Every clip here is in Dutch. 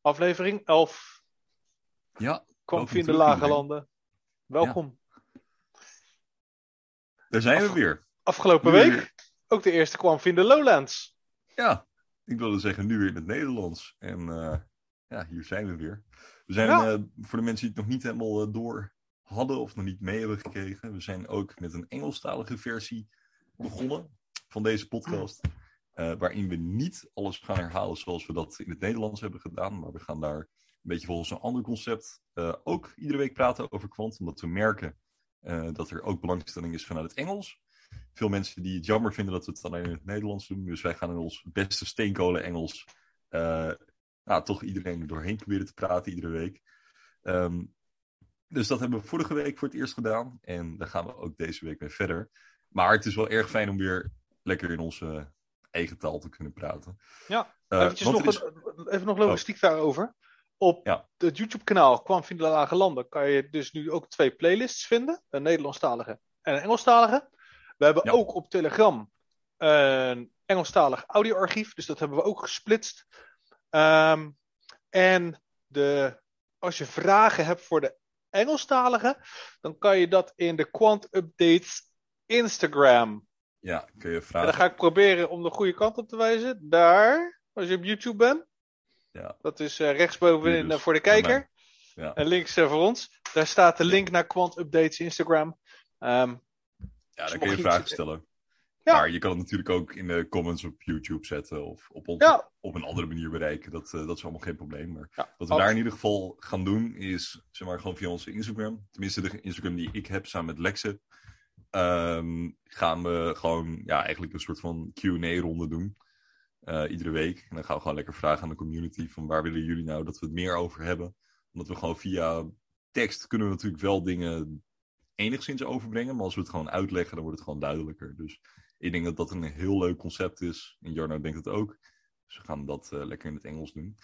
aflevering 11. Ja, Kwam in de lage landen. Welkom. Daar zijn we weer. Afgelopen Nu week weer- ook de eerste kwam in de Lowlands. Ja, ik wilde zeggen nu weer in het Nederlands. En eh, ja, hier zijn we weer. We zijn, Ja. eh, voor de mensen die het nog niet helemaal eh, door hadden of nog niet mee hebben gekregen, we zijn ook met een Engelstalige versie begonnen van deze podcast. Eh, waarin we niet alles gaan herhalen zoals we dat in het Nederlands hebben gedaan. Maar we gaan daar een beetje volgens een ander concept eh, ook iedere week praten over kwant. Omdat we merken eh, dat er ook belangstelling is vanuit het Engels. Veel mensen die het jammer vinden dat we het alleen in het Nederlands doen. Dus wij gaan in ons beste steenkolen Engels nou, toch iedereen er doorheen proberen te praten iedere week. Ehm, dus dat hebben we vorige week voor het eerst gedaan. En daar gaan we ook deze week mee verder. Maar het is wel erg fijn om weer lekker in onze eigen taal te kunnen praten. Ja, Eh, Eventjes nog, is- even nog logistiek daarover. Op Ja. het YouTube-kanaal Kwam in de Lage Landen kan je dus nu ook twee playlists vinden. Een Nederlandstalige en een Engelstalige. We hebben Ja. ook op Telegram een Engelstalig audioarchief. Dus dat hebben we ook gesplitst. Ehm, en de, als je vragen hebt voor de Engelstalige, dan kan je dat in de Quant Updates Instagram Ja, kun je en vragen. dan ga ik proberen om de goede kant op te wijzen. Daar, als je op YouTube bent. Ja. Dat is eh, rechtsbovenin dus, eh, voor de kijker. Ja. En links eh, voor ons. Daar staat de link naar Quant Updates Instagram. Ehm, Ja, daar mocht kun je je vragen stellen. Ja. Maar je kan het natuurlijk ook in de comments op YouTube zetten of op, ons, Ja. op een andere manier bereiken. Dat, dat is allemaal geen probleem. Maar ja, wat we daar in ieder geval gaan doen is, zeg maar, gewoon via onze Instagram. Tenminste, de Instagram die ik heb samen met Lexe. Ehm, gaan we gewoon, ja, eigenlijk een soort van Q&A-ronde doen. eh, iedere week. En dan gaan we gewoon lekker vragen aan de community van waar willen jullie nou dat we het meer over hebben. Omdat we gewoon via tekst kunnen we natuurlijk wel dingen enigszins overbrengen. Maar als we het gewoon uitleggen, dan wordt het gewoon duidelijker. Dus ik denk dat dat een heel leuk concept is. En Jarno denkt het ook. Dus we gaan dat eh, lekker in het Engels doen.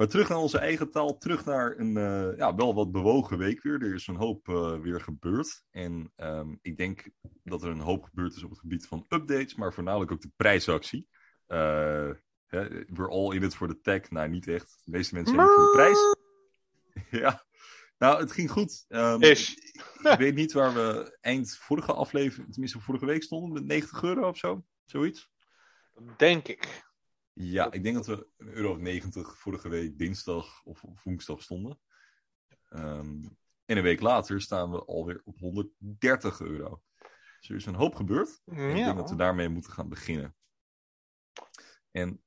Maar terug naar onze eigen taal. Terug naar een eh, ja, wel wat bewogen week weer. Er is een hoop eh, weer gebeurd. En ehm, ik denk dat er een hoop gebeurd is op het gebied van updates. Maar voornamelijk ook de prijsactie. Eh, hè, we're all in it for the tech. Nou, niet echt. De meeste mensen zijn er voor de prijs. ja. Nou, het ging goed. Ehm, Is. ik weet niet waar we eind vorige aflevering, tenminste vorige week stonden, met 90 euro of zo. Zoiets. denk ik. Ja, ik denk dat we een euro of 90 vorige week dinsdag of woensdag stonden. Ehm, en een week later staan we alweer op 130 euro. Dus er is een hoop gebeurd. En ik denk dat we daarmee moeten gaan beginnen. En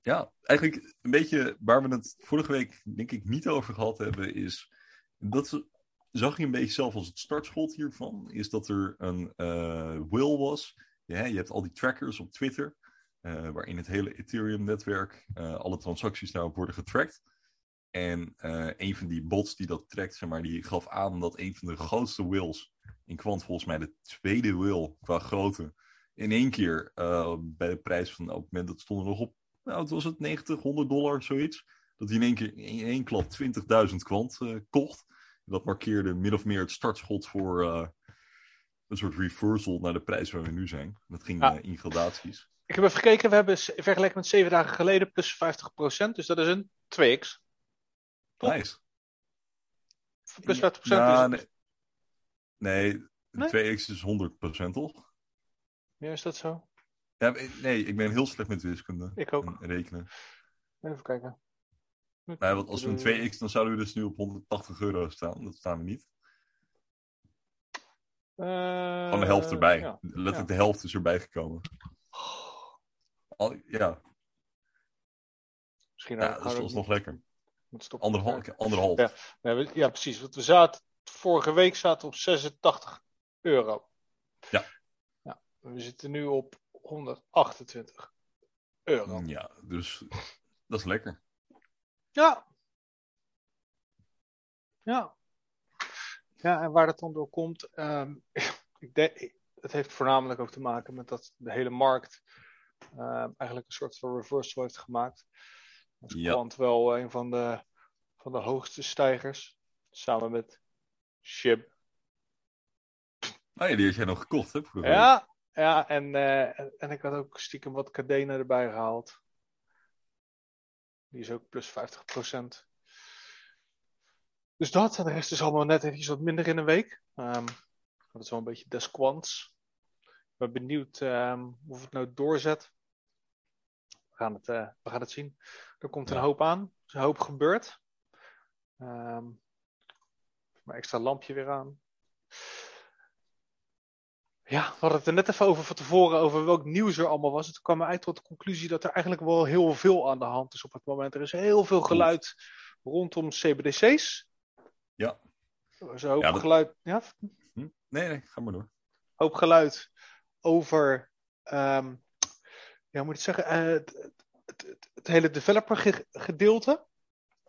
ja, eigenlijk een beetje waar we het vorige week denk ik niet over gehad hebben, is dat zag je een beetje zelf als het startschot hiervan, is dat er een eh, will was. Ja, je hebt al die trackers op Twitter, eh, waarin het hele Ethereum-netwerk, eh, alle transacties daarop worden getracked. En eh, een van die bots die dat trackt, zeg maar, die gaf aan dat een van de grootste wills in kwant volgens mij de tweede will qua grootte, in één keer bij de prijs van op het moment dat stond er nog op, nou, het was het 90, 100 dollar, zoiets. Dat hij in één keer in één klap 20.000 kwant kocht. Dat markeerde min of meer het startschot voor een soort reversal naar de prijs waar we nu zijn. Dat ging Ja. in gradaties. Ik heb even gekeken. We hebben vergeleken met zeven dagen geleden plus 50%. Dus dat is een 2x. Top. Nice. Plus 50% Ja, is het. nee, nee, Nee? 2x is 100% toch? Ja, is dat zo? Ja, nee, ik ben heel slecht met wiskunde Ik ook. en rekenen. Even kijken. Nou, want als we een 2x, dan zouden we dus nu op 180 euro staan. Dat staan we niet. Eh, Gewoon de helft erbij. ja. Letterlijk ja. de helft is erbij gekomen. Al, ja, Misschien ja dat is nog lekker. Anderhalf. anderhalf. Ja. Nee, ja, precies. Want we zaten, vorige week zaten we op 86 euro. Ja. ja. We zitten nu op 128 euro. Ja, dus dat is lekker. Ja. Ja. Ja, en waar dat dan door komt, ehm, ik denk, het heeft voornamelijk ook te maken met dat de hele markt eigenlijk een soort van reversal heeft gemaakt. Dat is Ja. Wel een van de, van de hoogste stijgers, samen met SHIB. Oh ja, die had jij nog gekocht, hè? Ja, ja en, eh, en, en ik had ook stiekem wat Cadena erbij gehaald. Die is ook plus 50%. Dus dat, en de rest is allemaal net even wat minder in een week. Um, dat is wel een beetje desquants. Ik ben benieuwd um, of het nou doorzet. We gaan het, uh, we gaan het zien. Er komt een Ja. hoop aan. Er is een hoop gebeurd. Um, mijn extra lampje weer aan. Ja, we hadden het er net even over van tevoren, over welk nieuws er allemaal was. En toen kwam we uit tot de conclusie dat er eigenlijk wel heel veel aan de hand is op het moment. Er is heel veel geluid rondom CBDC's. Ja. Er is een hoop Ja, dat- geluid, ja, Hm? Nee, nee, ga maar door. hoop geluid over, ehm, ja, moet ik het zeggen, eh, het, het, het, hele developer ge- gedeelte.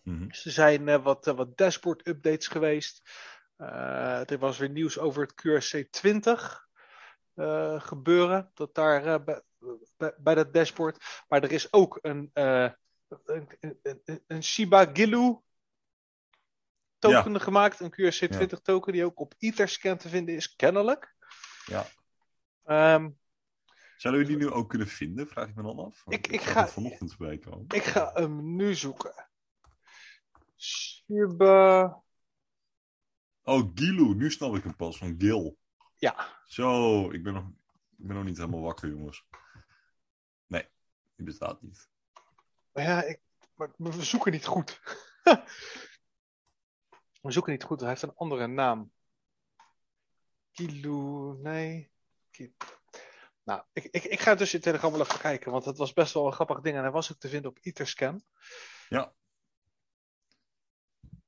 Mhm. Dus er zijn eh, wat, eh, wat dashboard updates geweest. Er was weer nieuws over het QRC 20 eh, gebeuren. Dat daar bij, bij, bij dat dashboard. Maar er is ook een, een, een, een, Shiba Gilu token gemaakt. Een QRC 20 token die ook op Etherscan te vinden is, kennelijk. Ja. Ehm, Zouden we die nu ook kunnen vinden? Vraag ik me dan af. Ik- ik ga- vanochtend voorbij komen. ik ga hem nu zoeken. Shiba. Oh, Gilu. Nu snap ik hem pas. Van Gil. Ja, Zo, ik ben nog, ik ben nog niet helemaal wakker, jongens. Nee, die bestaat niet. Maar ja, ik, maar we zoeken niet goed. we zoeken niet goed, hij heeft een andere naam. Kilo, nee. Nou, ik, ik, ik ga dus in Telegram wel even kijken, want het was best wel een grappig ding en hij was ook te vinden op Etherscan. Ja.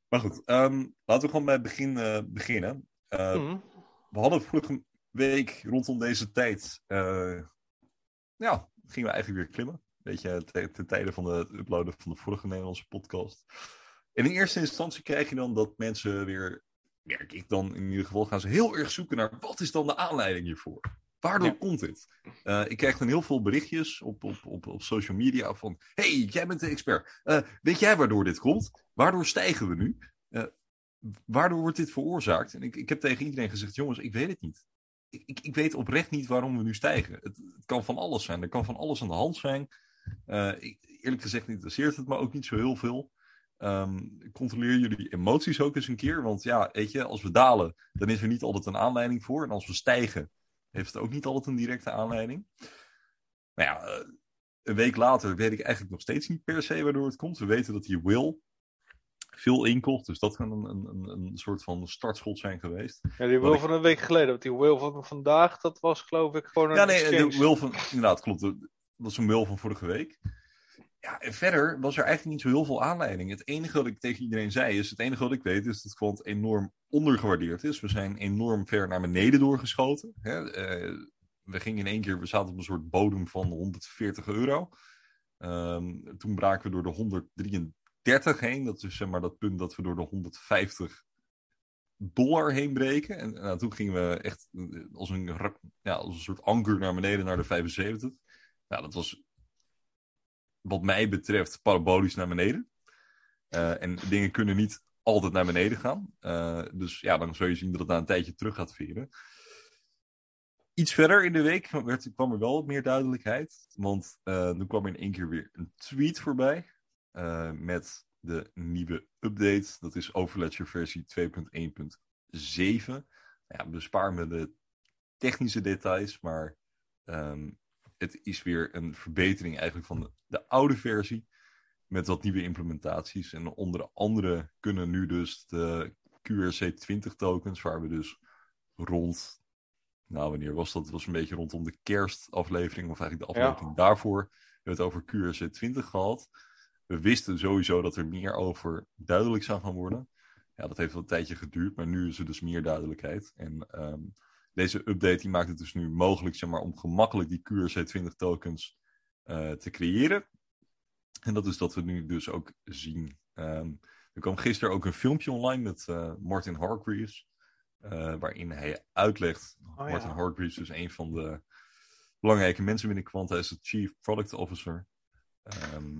Maar goed, ehm, laten we gewoon bij het begin eh, beginnen. Eh, Mhm. We hadden vorige week rondom deze tijd. eh, ja, gingen we eigenlijk weer klimmen. Weet je, ten ten tijde van het uploaden van de vorige Nederlandse podcast. En in eerste instantie krijg je dan dat mensen weer, merk ik dan in ieder geval, gaan ze heel erg zoeken naar wat is dan de aanleiding hiervoor? Waardoor Ja. komt dit? Eh, ik krijg dan heel veel berichtjes op, op, op, op social media van: hey, jij bent de expert. Eh, weet jij waardoor dit komt? Waardoor stijgen we nu? Eh, waardoor wordt dit veroorzaakt? En ik, ik heb tegen iedereen gezegd: jongens, ik weet het niet. Ik, ik, ik weet oprecht niet waarom we nu stijgen. Het, het kan van alles zijn. Er kan van alles aan de hand zijn. Ik- eerlijk gezegd interesseert het me ook niet zo heel veel. Ehm, controleer jullie emoties ook eens een keer. Want ja, weet je, als we dalen, dan is er niet altijd een aanleiding voor. En als we stijgen, heeft het ook niet altijd een directe aanleiding. Nou ja, eh, een week later weet ik eigenlijk nog steeds niet per se waardoor het komt. We weten dat die Will veel inkocht. Dus dat kan een, een, een, soort van startschot zijn geweest. Ja, die Wat wil ik- van een week geleden, want die wil van vandaag, dat was geloof ik gewoon een Ja, nee, exchange. de Will van. Inderdaad, klopt. Dat was een Will van vorige week. Ja, en verder was er eigenlijk niet zo heel veel aanleiding. Het enige wat ik tegen iedereen zei is: het enige wat ik weet is dat Quant enorm ondergewaardeerd is. We zijn enorm ver naar beneden doorgeschoten. Hè? eh, we gingen in één keer, we zaten op een soort bodem van 140 euro. Ehm, toen braken we door de 133 heen. Dat is zeg maar dat punt dat we door de 150 dollar heen breken. En nou, toen gingen we echt eh, als een, ja, als een soort anker naar beneden naar de 75. Nou, dat was wat mij betreft parabolisch naar beneden. Eh, en dingen kunnen niet altijd naar beneden gaan. Eh, dus ja, dan zul je zien dat het na een tijdje terug gaat veren. Iets verder in de week werd, kwam er wel meer duidelijkheid. Want eh toen kwam er in één keer weer een tweet voorbij. met de nieuwe update. Dat is Overledger versie 2.1.7. Nou Ja, bespaar me de technische details. Maar ehm, het is weer een verbetering eigenlijk van de, de oude versie. Met wat nieuwe implementaties. En onder andere kunnen nu dus de QRC20 tokens, waar we dus rond. Nou, wanneer was dat? Het was een beetje rondom de kerstaflevering, of eigenlijk de Ja. aflevering daarvoor. We hebben het over QRC20 gehad. We wisten sowieso dat er meer over duidelijk zou gaan worden. Ja, dat heeft wel een tijdje geduurd, maar nu is er dus meer duidelijkheid. En ehm, deze update die maakt het dus nu mogelijk zeg maar, om gemakkelijk die QRC20 tokens eh, te creëren. En dat is dat we nu dus ook zien. Ehm, er kwam gisteren ook een filmpje online met eh, Martin Hargreaves. eh, waarin hij uitlegt. Oh, Martin ja. Hargreaves is een van de belangrijke mensen binnen Quanta. Hij is de Chief Product Officer. Ehm,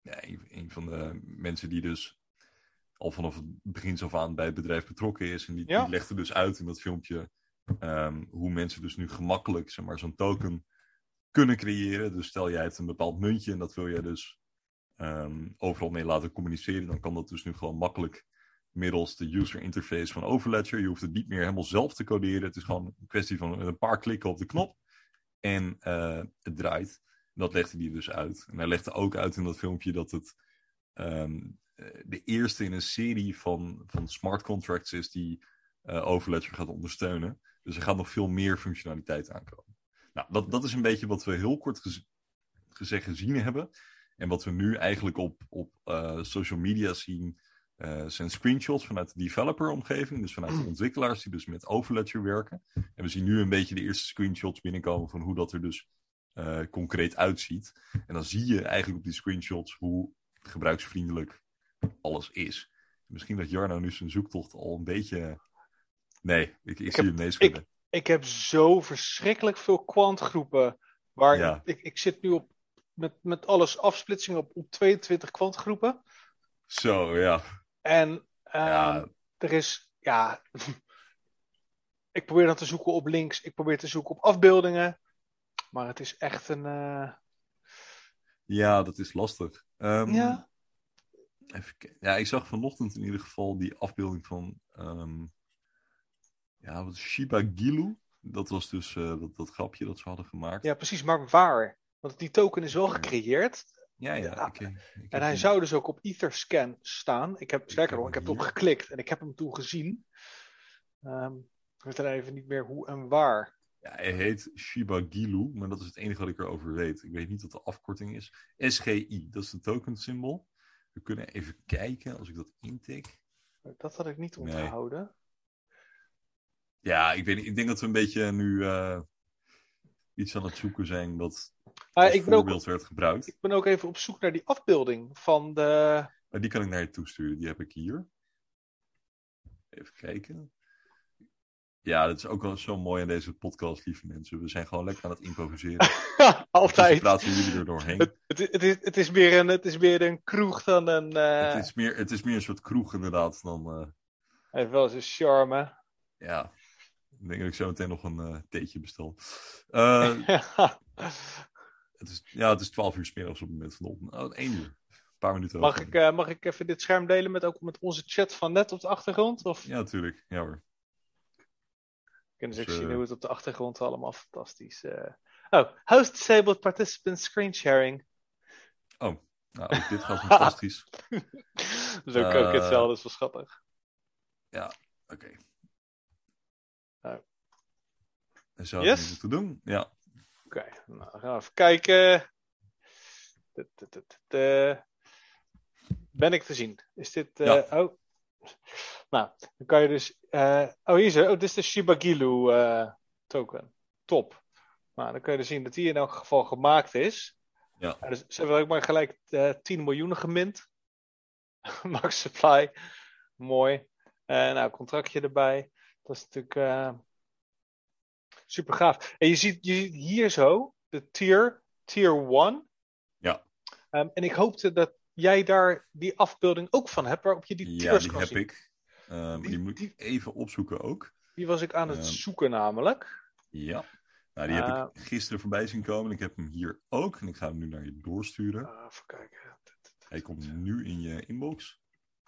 ja, een, een van de mensen die dus al vanaf het begin af aan bij het bedrijf betrokken is. En die, Ja. die legde dus uit in dat filmpje ehm, hoe mensen dus nu gemakkelijk zeg maar, zo'n token kunnen creëren. Dus stel jij hebt een bepaald muntje en dat wil jij dus ehm, overal mee laten communiceren, dan kan dat dus nu gewoon makkelijk middels de user interface van Overledger. Je hoeft het niet meer helemaal zelf te coderen. Het is gewoon een kwestie van een paar klikken op de knop en eh, het draait. Dat legde hij dus uit. En hij legde ook uit in dat filmpje dat het ehm, de eerste in een serie van, van smart contracts is die uh, Overledger gaat ondersteunen. Dus er gaat nog veel meer functionaliteit aankomen. Nou, dat, dat is een beetje wat we heel kort gezegd gezien hebben. En wat we nu eigenlijk op, op uh, social media zien, uh, zijn screenshots vanuit de developer-omgeving. Dus vanuit de mm. ontwikkelaars die dus met Overledger werken. En we zien nu een beetje de eerste screenshots binnenkomen van hoe dat er dus uh, concreet uitziet. En dan zie je eigenlijk op die screenshots hoe gebruiksvriendelijk alles is. Misschien dat Jarno nu zijn zoektocht al een beetje Nee, ik, ik, ik zie hem meeschudden. Ik, ik heb zo verschrikkelijk veel kwantgroepen. Waar ik, ik zit nu op, met, met alles afsplitsing op, op 22 kwantgroepen. Zo, ja. En um, ja. er is, ja. ik probeer dan te zoeken op links. Ik probeer te zoeken op afbeeldingen. Maar het is echt een. Uh... Ja, dat is lastig. Um, ja. Even, ja, ik zag vanochtend in ieder geval die afbeelding van um, ja, wat Shiba Gilu. Dat was dus uh, dat, dat grapje dat ze hadden gemaakt. Ja, precies, maar waar? Want die token is wel gecreëerd. Ja, ja. ja. Ik, ik en hij zou dus ook op Etherscan staan. Ik heb, sterker nog, ik heb erop geklikt en ik heb hem toen gezien. Um, ik weet er even niet meer hoe en waar. Ja, hij heet Shiba Gilu, maar dat is het enige wat ik erover weet. Ik weet niet wat de afkorting is. SGI, dat is de token symbool. We kunnen even kijken als ik dat intik. Dat had ik niet onthouden. Ja, ik, weet niet, ik denk dat we een beetje nu uh, iets aan het zoeken zijn dat als ik voorbeeld werd gebruikt. Ik ben ook even op zoek naar die afbeelding van de... Die kan ik naar je toesturen, die heb ik hier. Even kijken. Ja, dat is ook wel zo mooi aan deze podcast, lieve mensen. We zijn gewoon lekker aan het improviseren. Altijd. Dus praten jullie er doorheen. Het, het, het, is, het, is meer een, het is meer een kroeg dan een... Uh... Het, is meer, het is meer een soort kroeg inderdaad dan... Uh... Hij heeft wel zijn charme. Ja, ik denk dat ik zo meteen nog een uh, theetje bestel. Uh, het is, ja, het is 12 uur smiddags op het moment van de op. Oh, 1 uur. Een paar minuten mag ik, uh, mag ik even dit scherm delen met, ook met onze chat van net op de achtergrond? Of? Ja, natuurlijk. Ja hoor. Kunnen ze dus, zien hoe het op de achtergrond allemaal fantastisch. Oh, host disabled participant screen sharing. Oh, nou, dit gaat fantastisch. ook, ook hetzelfde, is wel schattig. Ja, oké. Okay. Nou. En zo yes? moeten doen. Ja. Oké, okay, nou, dan gaan we even kijken. Ben ik te zien? Is dit. Uh, ja. Oh. Nou, dan kan je dus. Uh, oh, hier is Oh, dit is de Shiba Gilu uh, token. Top. Nou, dan kun je dus zien dat die in elk geval gemaakt is. Ja. dus ze hebben ook maar gelijk 10 miljoen gemint. Max supply. Mooi. nou, contractje erbij. Dat is natuurlijk uh, super gaaf. En je ziet, je ziet hier zo de tier, tier 1. Ja. Um, en ik hoopte dat jij daar die afbeelding ook van hebt, waarop je die tiers ja, die heb ik. Um, die, die, moet ik even opzoeken ook. Die was ik aan het um, zoeken namelijk. Ja. Nou, die heb uh, ik gisteren voorbij zien komen. Ik heb hem hier ook. En ik ga hem nu naar je doorsturen. Uh, even kijken. Hij komt nu in je inbox.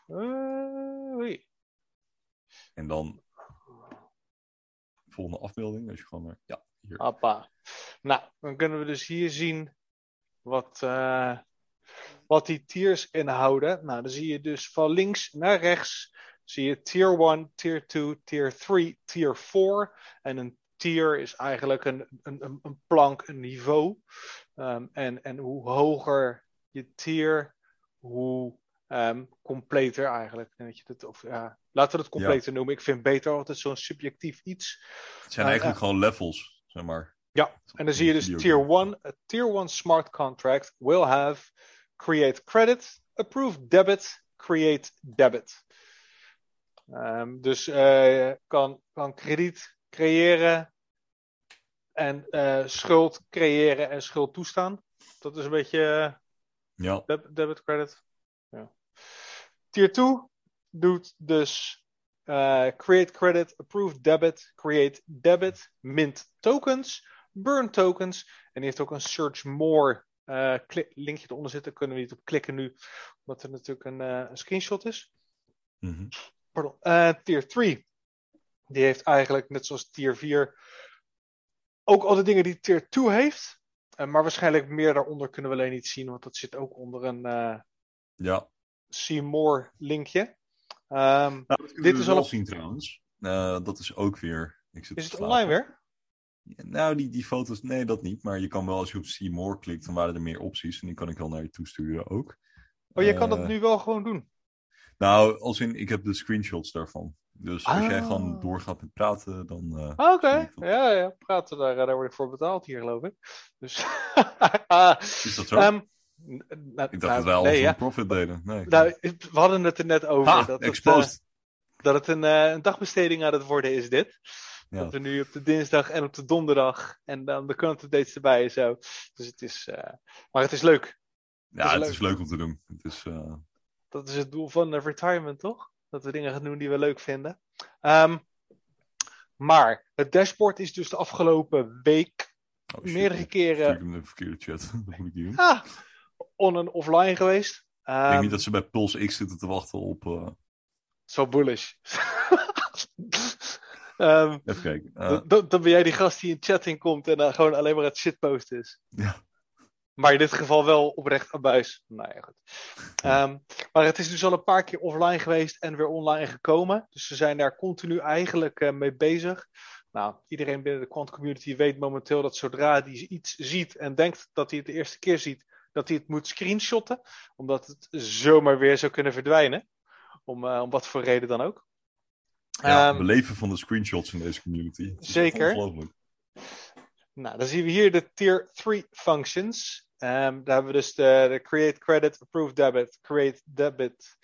Uh, en dan volgende afbeelding. Als je gewoon, ja, hier. Appa. Nou, dan kunnen we dus hier zien wat, uh, wat die tiers inhouden. Nou, dan zie je dus van links naar rechts zie je tier 1, tier 2, tier 3, tier 4. En een tier is eigenlijk een, een, een plank, een niveau. Um, en, en hoe hoger je tier, hoe um, completer eigenlijk. Dat je of, laten we het completer ja. noemen. Ik vind beter altijd zo'n subjectief iets. Het zijn uh, eigenlijk uh, gewoon levels, zeg maar. Ja, en dan zie je dus tier 1. A tier 1 smart contract will have create credit, approve debit, create debit. Um, dus uh, kan, kan krediet creëren en uh, schuld creëren en schuld toestaan. Dat is een beetje ja. deb debit credit. Tier 2 doet dus uh, create credit, approve debit, create debit, mint tokens, burn tokens. En die heeft ook een search more eh, linkje eronder zit. Daar kunnen we niet op klikken nu, omdat er natuurlijk een, eh, een screenshot is. Mhm. Pardon. Eh, tier 3. Die heeft eigenlijk, net zoals tier 4, ook al de dingen die tier 2 heeft. Eh, maar waarschijnlijk meer daaronder kunnen we alleen niet zien, want dat zit ook onder een eh Ja. See more linkje. Ehm, Nou, Dit is wel al zien trouwens. Eh, dat is ook weer. Ik zit is het online weer? Nou, die, die foto's, nee, dat niet. Maar je kan wel, als je op See More klikt, dan waren er meer opties. En die kan ik wel naar je toesturen ook. Oh, je kan dat Eh, nu wel gewoon doen. Nou, als in, ik heb de screenshots daarvan. Dus als jij Ah. gewoon doorgaat met praten, dan... eh, Ah, Oké, ja, ja, praten daar, daar word ik voor betaald hier, geloof ik. Dus. Is dat zo? Ehm, n- n- ik dacht nou, dat wij alles nee, ja. profit deden. Nee. Nou, we hadden het er net over. ha, dat, het, eh, dat het een, eh, een dagbesteding aan het worden is, dit. Ja. Dat we nu op de dinsdag en op de donderdag en dan de content dates erbij en zo. Dus het is, eh, maar het is leuk. ja, is het leuk. is leuk om te doen. Het is, Dat is het doel van retirement, toch? Dat we dingen gaan doen die we leuk vinden. Ehm, maar het dashboard is dus de afgelopen week oh meerdere ik keren stuur hem in de verkeerde chat. dat moet ik doen. ah, on- en offline geweest. ik Ehm, denk niet dat ze bij Pulse X zitten te wachten op... eh, Zo bullish. Ehm, even kijken. Eh, dan- ben jij die gast die in chatting komt en dan gewoon alleen maar het shitpost is. ja. Maar in dit geval wel oprecht aan buis. Nou ja, goed. Ehm, maar het is dus al een paar keer offline geweest en weer online gekomen. Dus ze zijn daar continu eigenlijk eh, mee bezig. Nou, iedereen binnen de quant community weet momenteel dat zodra hij iets ziet en denkt dat hij het de eerste keer ziet, dat hij het moet screenshotten. Omdat het zomaar weer zou kunnen verdwijnen. Om, eh, om wat voor reden dan ook. Ja, Ehm, beleven van de screenshots in deze community. Zeker. Ongelooflijk. Nou, dan zien we hier de tier 3 functions. Ehm, daar hebben we dus de, de create credit, approve debit, create debit,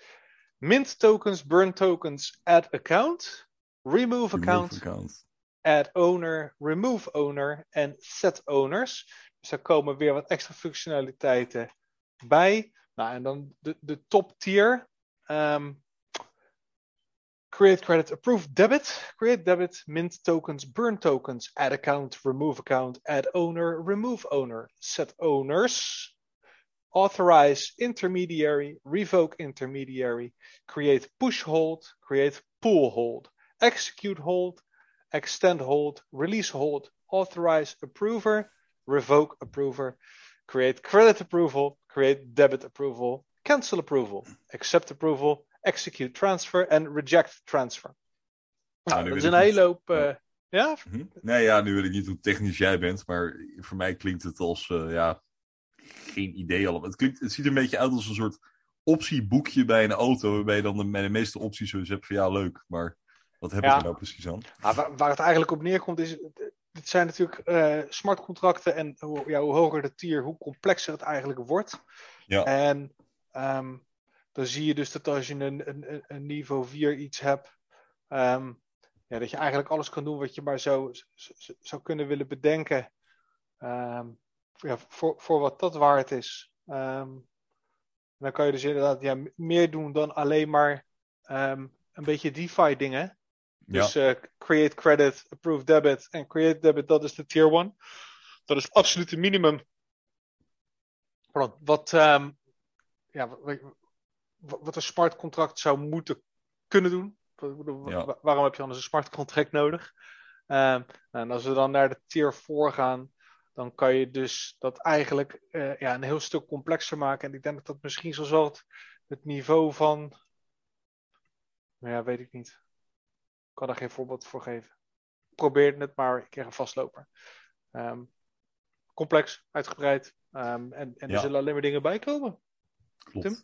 mint tokens, burn tokens, add account, remove account, Remove account. add owner, remove owner en set owners. Dus daar komen weer wat extra functionaliteiten bij. Nou, en dan de, de top tier. ehm, create credit, approve debit, create debit, mint tokens, burn tokens, add account, remove account, add owner, remove owner, set owners. Authorize intermediary, revoke intermediary, create push hold, create pull hold, execute hold, extend hold, release hold, authorize approver, revoke approver, create credit approval, create debit approval, cancel approval, accept approval, execute transfer en reject transfer. Nou, nu dat is een hele hoop. eh, ja, Mhm. Nee, ja, nu weet ik niet hoe technisch jij bent, maar voor mij klinkt het als, eh, ja, geen idee allemaal. Het, klinkt, het ziet er een beetje uit als een soort optieboekje bij een auto, waarbij je dan de, bij de meeste opties zoiets hebt van ja, leuk, maar wat heb ik Ja. er nou precies aan? Nou, waar, waar het eigenlijk op neerkomt is, het zijn natuurlijk eh smartcontracten en hoe, ja, hoe hoger de tier, hoe complexer het eigenlijk wordt. Ja. En ehm, dan zie je dus dat als je een, een, een- niveau 4 iets hebt, ehm, ja, dat je eigenlijk alles kan doen wat je maar zo, zo- zou kunnen willen bedenken. Ehm, ja, voor, voor wat dat waard is. Dan kan je dus inderdaad ja, meer doen dan alleen maar een beetje DeFi dingen. Ja, Dus eh, create credit, approve debit en create debit, dat is de tier 1. Dat is het absolute minimum. Pardon, wat, ehm, ja, wat, wat een smart contract zou moeten kunnen doen. Ja. Waarom heb je anders een smart contract nodig? Ehm, en als we dan naar de tier 4 gaan, dan kan je dus dat eigenlijk eh, ja, een heel stuk complexer maken. En ik denk dat dat misschien zoals wel het, het niveau van. Nou ja, weet ik niet. Ik kan daar geen voorbeeld voor geven. Probeer het maar, ik kreeg een vastloper. Ehm, complex, uitgebreid. Ehm, en en Ja. er zullen alleen maar dingen bij komen. klopt. Tim?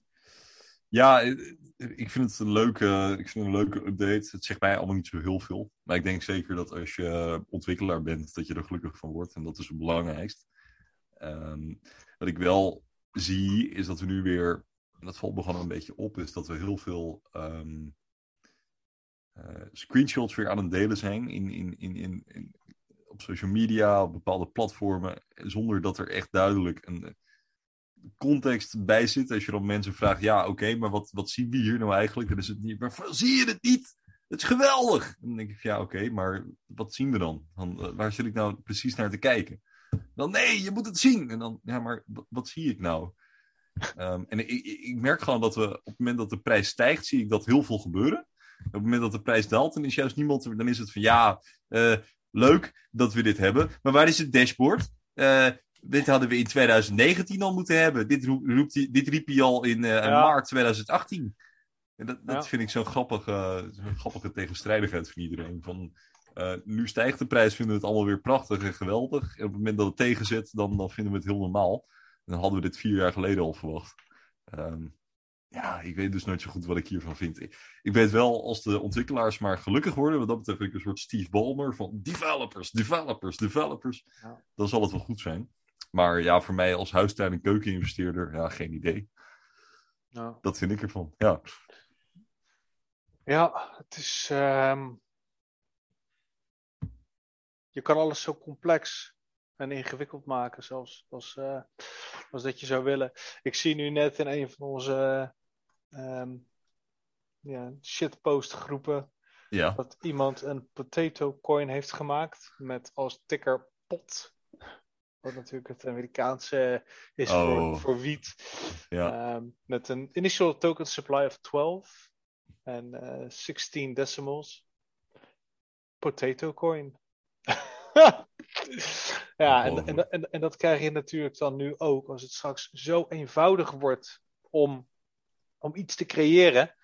Ja, eh, ik vind het een leuke, ik vind het een leuke update. Het zegt mij allemaal niet zo heel veel. Maar ik denk zeker dat als je ontwikkelaar bent, dat je er gelukkig van wordt. En dat is het belangrijkst. Ehm, wat ik wel zie, is dat we nu weer, en dat valt me gewoon een beetje op, is dat we heel veel eh, screenshots weer aan het delen zijn in, in, in, in, op social media, op bepaalde platformen, zonder dat er echt duidelijk een context bij zit. Als je dan mensen vraagt, ja oké, maar wat, wat zien we hier nou eigenlijk? Dan is het niet, maar zie je het niet? Het is geweldig! Dan denk ik, ja oké, maar wat zien we dan? dan eh, waar zit ik nou precies naar te kijken? Dan nee, je moet het zien. En dan, ja, maar wat, wat zie ik nou? Ehm, en ik, ik merk gewoon dat we op het moment dat de prijs stijgt, zie ik dat heel veel gebeuren. Op het moment dat de prijs daalt, dan is juist niemand, dan is het van ja, eh, leuk dat we dit hebben. Maar waar is het dashboard? Eh, dit hadden we in 2019 al moeten hebben. Dit, roept, dit riep hij al in uh, maart 2018. En dat, dat vind ik zo'n grappige, grappige tegenstrijdigheid van iedereen. Van, nu stijgt de prijs, vinden we het allemaal weer prachtig en geweldig. En op het moment dat het tegenzet, dan, dan vinden we het heel normaal. En dan hadden we dit vier jaar geleden al verwacht. Um, ja, ik weet dus nooit zo goed wat ik hiervan vind. Ik, ik weet wel, als de ontwikkelaars maar gelukkig worden, wat dat betreft ik een soort Steve Ballmer van developers, developers, developers. Ja. Dan zal het wel goed zijn. Maar ja, voor mij als huistuin- en keukeninvesteerder, ja, geen idee. Ja. Dat vind ik ervan, ja. Ja, het is... Um... Je kan alles zo complex en ingewikkeld maken, zoals als, uh, als dat je zou willen. Ik zie nu net in een van onze um, ja, shitpost groepen ja. dat iemand een potato coin heeft gemaakt met als ticker pot. Wat natuurlijk het Amerikaanse is voor, oh. voor wiet. Ja. Um, met een initial token supply of 12 en uh, eh, 16 decimals. Potato coin. ja, en, en, en, en, dat krijg je natuurlijk dan nu ook als het straks zo eenvoudig wordt om om iets te creëren,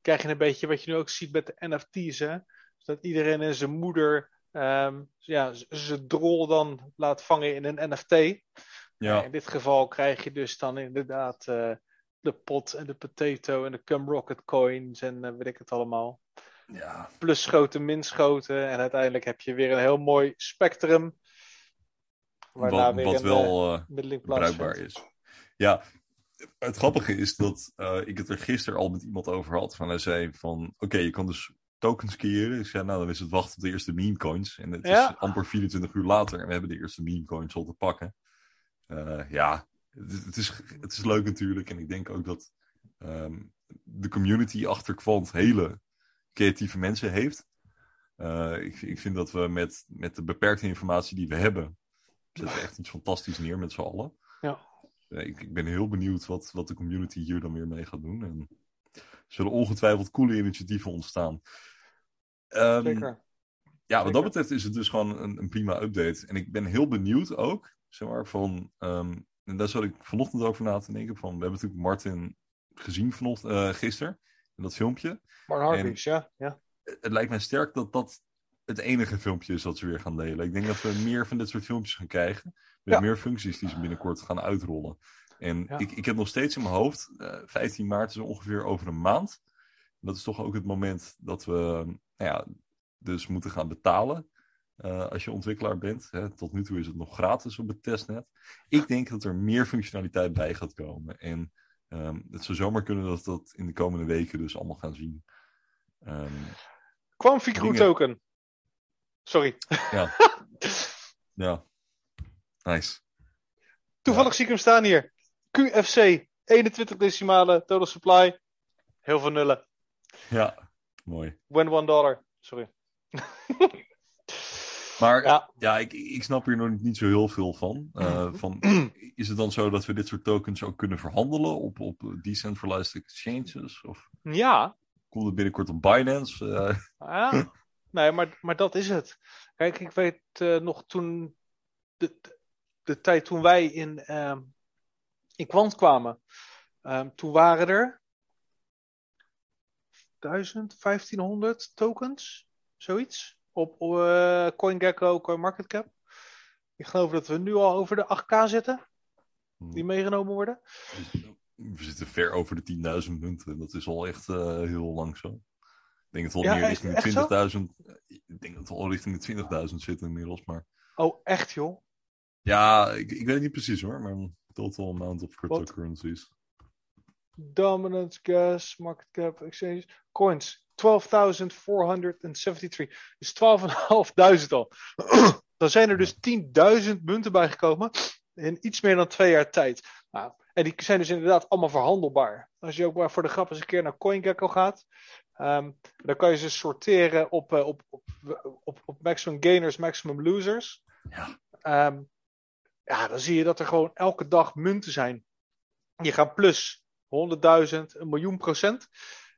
krijg je een beetje wat je nu ook ziet met de NFT's. Hè? dat iedereen en zijn moeder um, ja, zijn drol dan laat vangen in een NFT. Ja. in dit geval krijg je dus dan inderdaad uh, de pot en de potato en de cum rocket coins en uh, weet ik het allemaal. Ja. Plus schoten, min schoten. En uiteindelijk heb je weer een heel mooi spectrum. Waarna wat, weer wat een, wel uh, bruikbaar is. Ja, het grappige is dat uh, ik het er gisteren al met iemand over had. Van hij zei van, oké, je kan dus tokens creëren. Ik zei, nou, dan is het wachten op de eerste meme coins. En het is amper 24 uur later en we hebben de eerste meme coins al te pakken. Uh, ja, het, het, is, het is leuk natuurlijk. En ik denk ook dat um, de community achter Quant hele creatieve mensen heeft. Uh, ik, ik vind dat we met, met de beperkte informatie die we hebben, zetten echt iets fantastisch neer met z'n allen. Ja. Ik, ik, ben heel benieuwd wat, wat de community hier dan weer mee gaat doen. En er zullen ongetwijfeld coole initiatieven ontstaan. Um, Zeker. Ja, wat dat betreft is het dus gewoon een, een, prima update. En ik ben heel benieuwd ook, zeg maar, van... Um, en daar zat ik vanochtend over na te denken. Van, we hebben natuurlijk Martin gezien vanochtend, uh, gisteren, in dat filmpje. Martin Hargreaves, ja, ja. Het lijkt mij sterk dat dat het enige filmpje is dat ze weer gaan delen. Ik denk dat we meer van dit soort filmpjes gaan krijgen. Met meer functies die ze binnenkort gaan uitrollen. En ik, ik heb nog steeds in mijn hoofd, uh, eh, 15 maart is ongeveer over een maand. Dat is toch ook het moment dat we nou ja, dus moeten gaan betalen. Uh, als je ontwikkelaar bent. Hè. Tot nu toe is het nog gratis op het testnet. Ik denk dat er meer functionaliteit bij gaat komen. En um, het zou zomaar kunnen dat we dat in de komende weken dus allemaal gaan zien. Um, Kwam token. Sorry. Ja. ja. Nice. Toevallig zie ik hem staan hier. QFC, 21 decimalen, total supply. Heel veel nullen. Ja, mooi. When one dollar. Sorry. maar ja, ja ik, ik snap hier nog niet zo heel veel van. Uh, van. Is het dan zo dat we dit soort tokens ook kunnen verhandelen op, op decentralized exchanges? Of ja. Komt het binnenkort op Binance? Uh... Ja, nee, maar, maar dat is het. Kijk, ik weet uh, nog toen de, de tijd toen wij in, uh, in Quant kwamen, uh, toen waren er 1000, 1500 tokens, zoiets, op uh, CoinGecko, CoinMarketCap. Ik geloof dat we nu al over de 8k zitten, die hmm. meegenomen worden. We zitten ver over de 10.000 munten, dat is al echt uh, heel lang zo. Ik denk dat we al meer richting de 20.000. Ik denk dat we al richting de 20.000 zitten inmiddels. Maar... Oh, echt joh? Ja, ik, ik weet het niet precies hoor, maar total amount of cryptocurrencies. Dominance, gas, market cap, exchange, coins. 12.473. Dus 12.500 al. Dan zijn er dus 10.000 munten bijgekomen in iets meer dan twee jaar tijd. Nou, en die zijn dus inderdaad allemaal verhandelbaar. Als je ook maar voor de grap eens een keer naar CoinGecko gaat, um, dan kan je ze sorteren op, uh, op, op, op, op maximum gainers, maximum losers. Ja. Um, ja, dan zie je dat er gewoon elke dag munten zijn. Die gaan plus 100.000, een miljoen procent.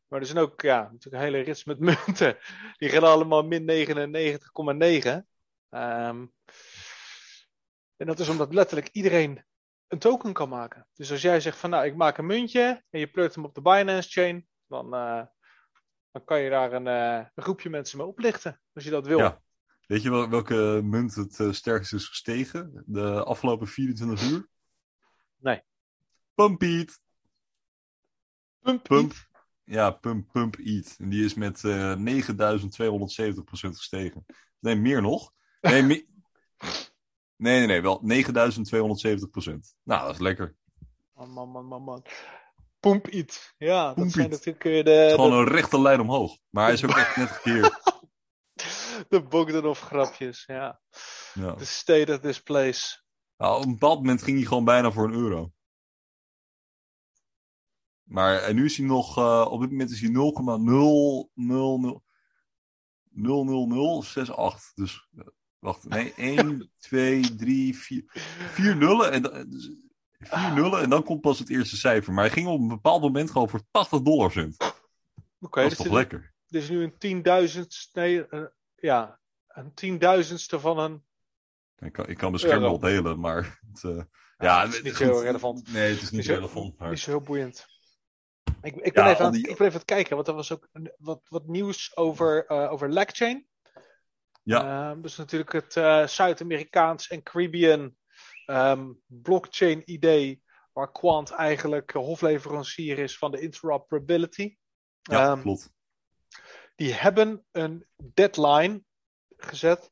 Maar er zijn ook ja, natuurlijk een hele rits met munten. Die gaan allemaal min 99,9. Ehm, en dat is omdat letterlijk iedereen een token kan maken. Dus als jij zegt van nou, ik maak een muntje en je pleurt hem op de Binance chain, dan, uh, dan kan je daar een, uh, een, groepje mensen mee oplichten, als je dat wil. Ja. Weet je wel, welke munt het uh, sterkst is gestegen de afgelopen 24 uur? Nee. Pump Eat. Pump, Pump Ja, Pump, Pump Eat. En die is met 9270% gestegen. Nee, meer nog. Nee. Nee, nee, nee, wel 9270 procent. Nou, dat is lekker. Man, man, man, man, man. Poemp iets. Ja, dat zijn natuurlijk weer de... Het is gewoon de, een rechte lijn omhoog. Maar hij is ook echt net gekeerd. de Bogdanov grapjes, ja. Ja. The state of this place. Nou, op een bepaald moment ging hij gewoon bijna voor een euro. Maar en nu is hij nog, uh, op dit moment is hij 0,0000068. Dus uh, wacht, nee, 1, 2, 3, 4. 4 nullen en, dus, 4 nullen en dan komt pas het eerste cijfer. Maar hij ging op een bepaald moment gewoon voor 80 dollar cent. Oké, okay, dat is toch lekker? Dit is nu een tienduizendste, nee, uh, ja, een tienduizendste van een. Ik kan, ik kan mijn scherm wel delen, maar. Het, uh, ja, het is niet heel relevant. Nee, het is niet is relevant. Maar... Niet zo heel boeiend. Ik, ik, ben Ja, even aan, die- ik ben even aan het kijken, want er was ook wat, wat nieuws over, eh over Lackchain. Ja. Ehm, dus natuurlijk het eh, Zuid-Amerikaans en Caribbean ehm, blockchain idee, waar Quant eigenlijk hofleverancier is van de interoperability. Ja, Ehm, klopt. die hebben een deadline gezet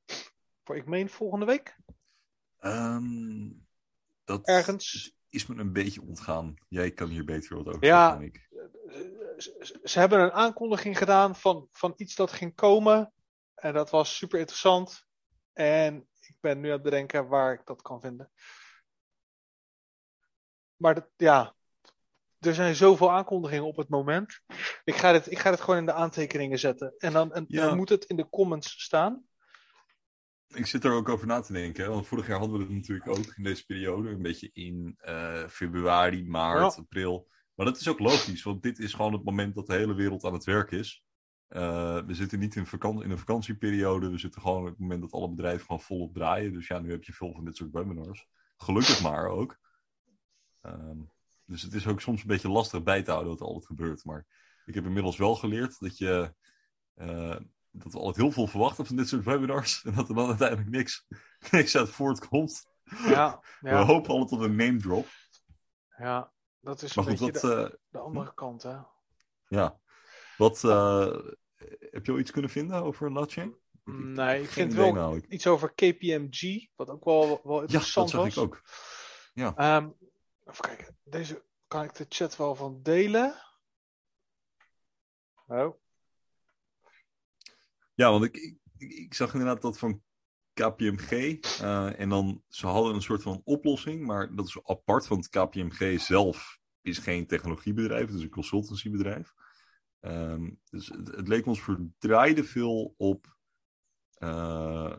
voor, ik meen, volgende week. Ehm, dat Ergens. is me een beetje ontgaan. Jij kan hier beter wat over Ja. dan ik. Ze, ze hebben een aankondiging gedaan van, van iets dat ging komen. En dat was super interessant. En ik ben nu aan het bedenken waar ik dat kan vinden. Maar dat, ja, er zijn zoveel aankondigingen op het moment. Ik ga dit, ik ga dit gewoon in de aantekeningen zetten. En dan, en, Ja. dan moet het in de comments staan. Ik zit er ook over na te denken. Hè? Want vorig jaar hadden we het natuurlijk ook in deze periode. Een beetje in eh, februari, maart, Ja. april. Maar dat is ook logisch. Want dit is gewoon het moment dat de hele wereld aan het werk is. Eh, we zitten niet in, vakan- in een vakantieperiode. We zitten gewoon op het moment dat alle bedrijven gewoon volop draaien. Dus ja, nu heb je veel van dit soort webinars. Gelukkig maar ook. Ehm, dus het is ook soms een beetje lastig bij te houden wat er altijd gebeurt. Maar ik heb inmiddels wel geleerd dat je... eh, dat we altijd heel veel verwachten van dit soort webinars. En dat er dan uiteindelijk niks, niks uit voortkomt. Ja, We ja, hopen altijd op een name drop. ja dat is Maar een goed, beetje wat, de, eh, de andere kant. Hè? ja. Wat eh, heb je al iets kunnen vinden over Latchain? Nee, ik vind wel iets over KPMG, wat ook wel, wel Ja, dat interessant zag was. ik ook. Ehm, even kijken, deze kan ik de chat wel van delen. Oh, Ja, want ik, ik, ik- ik zag inderdaad dat van KPMG. eh, en dan, ze hadden een soort van oplossing, maar dat is apart, want KPMG zelf is geen technologiebedrijf, het is een consultancybedrijf. Ehm, dus het, het leek ons verdraaide veel op, eh,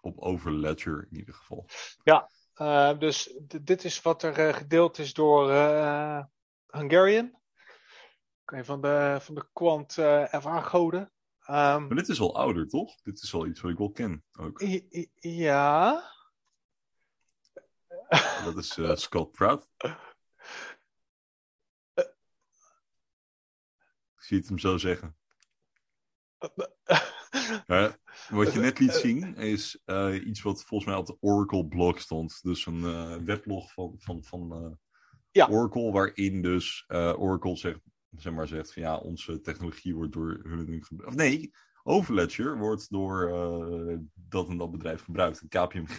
op Overledger in ieder geval. Eh, dus dit is wat er eh, gedeeld is door Hungarian. Een van de, van de Quant eh FA-goden. Ehm, Maar dit is al ouder, toch? Dit is al iets wat ik wel ken ook. ja. Dat is Scott Pratt. zie het hem zo zeggen. Wat je net liet zien is eh, iets wat volgens mij op de Oracle-blog stond. Dus een eh, weblog van, van, van eh, Ja. Oracle, waarin dus eh, Oracle zegt, zeg maar zegt van ja, onze technologie wordt door hun gebruikt. Of nee, Overledger wordt door eh, dat en dat bedrijf gebruikt. En KPMG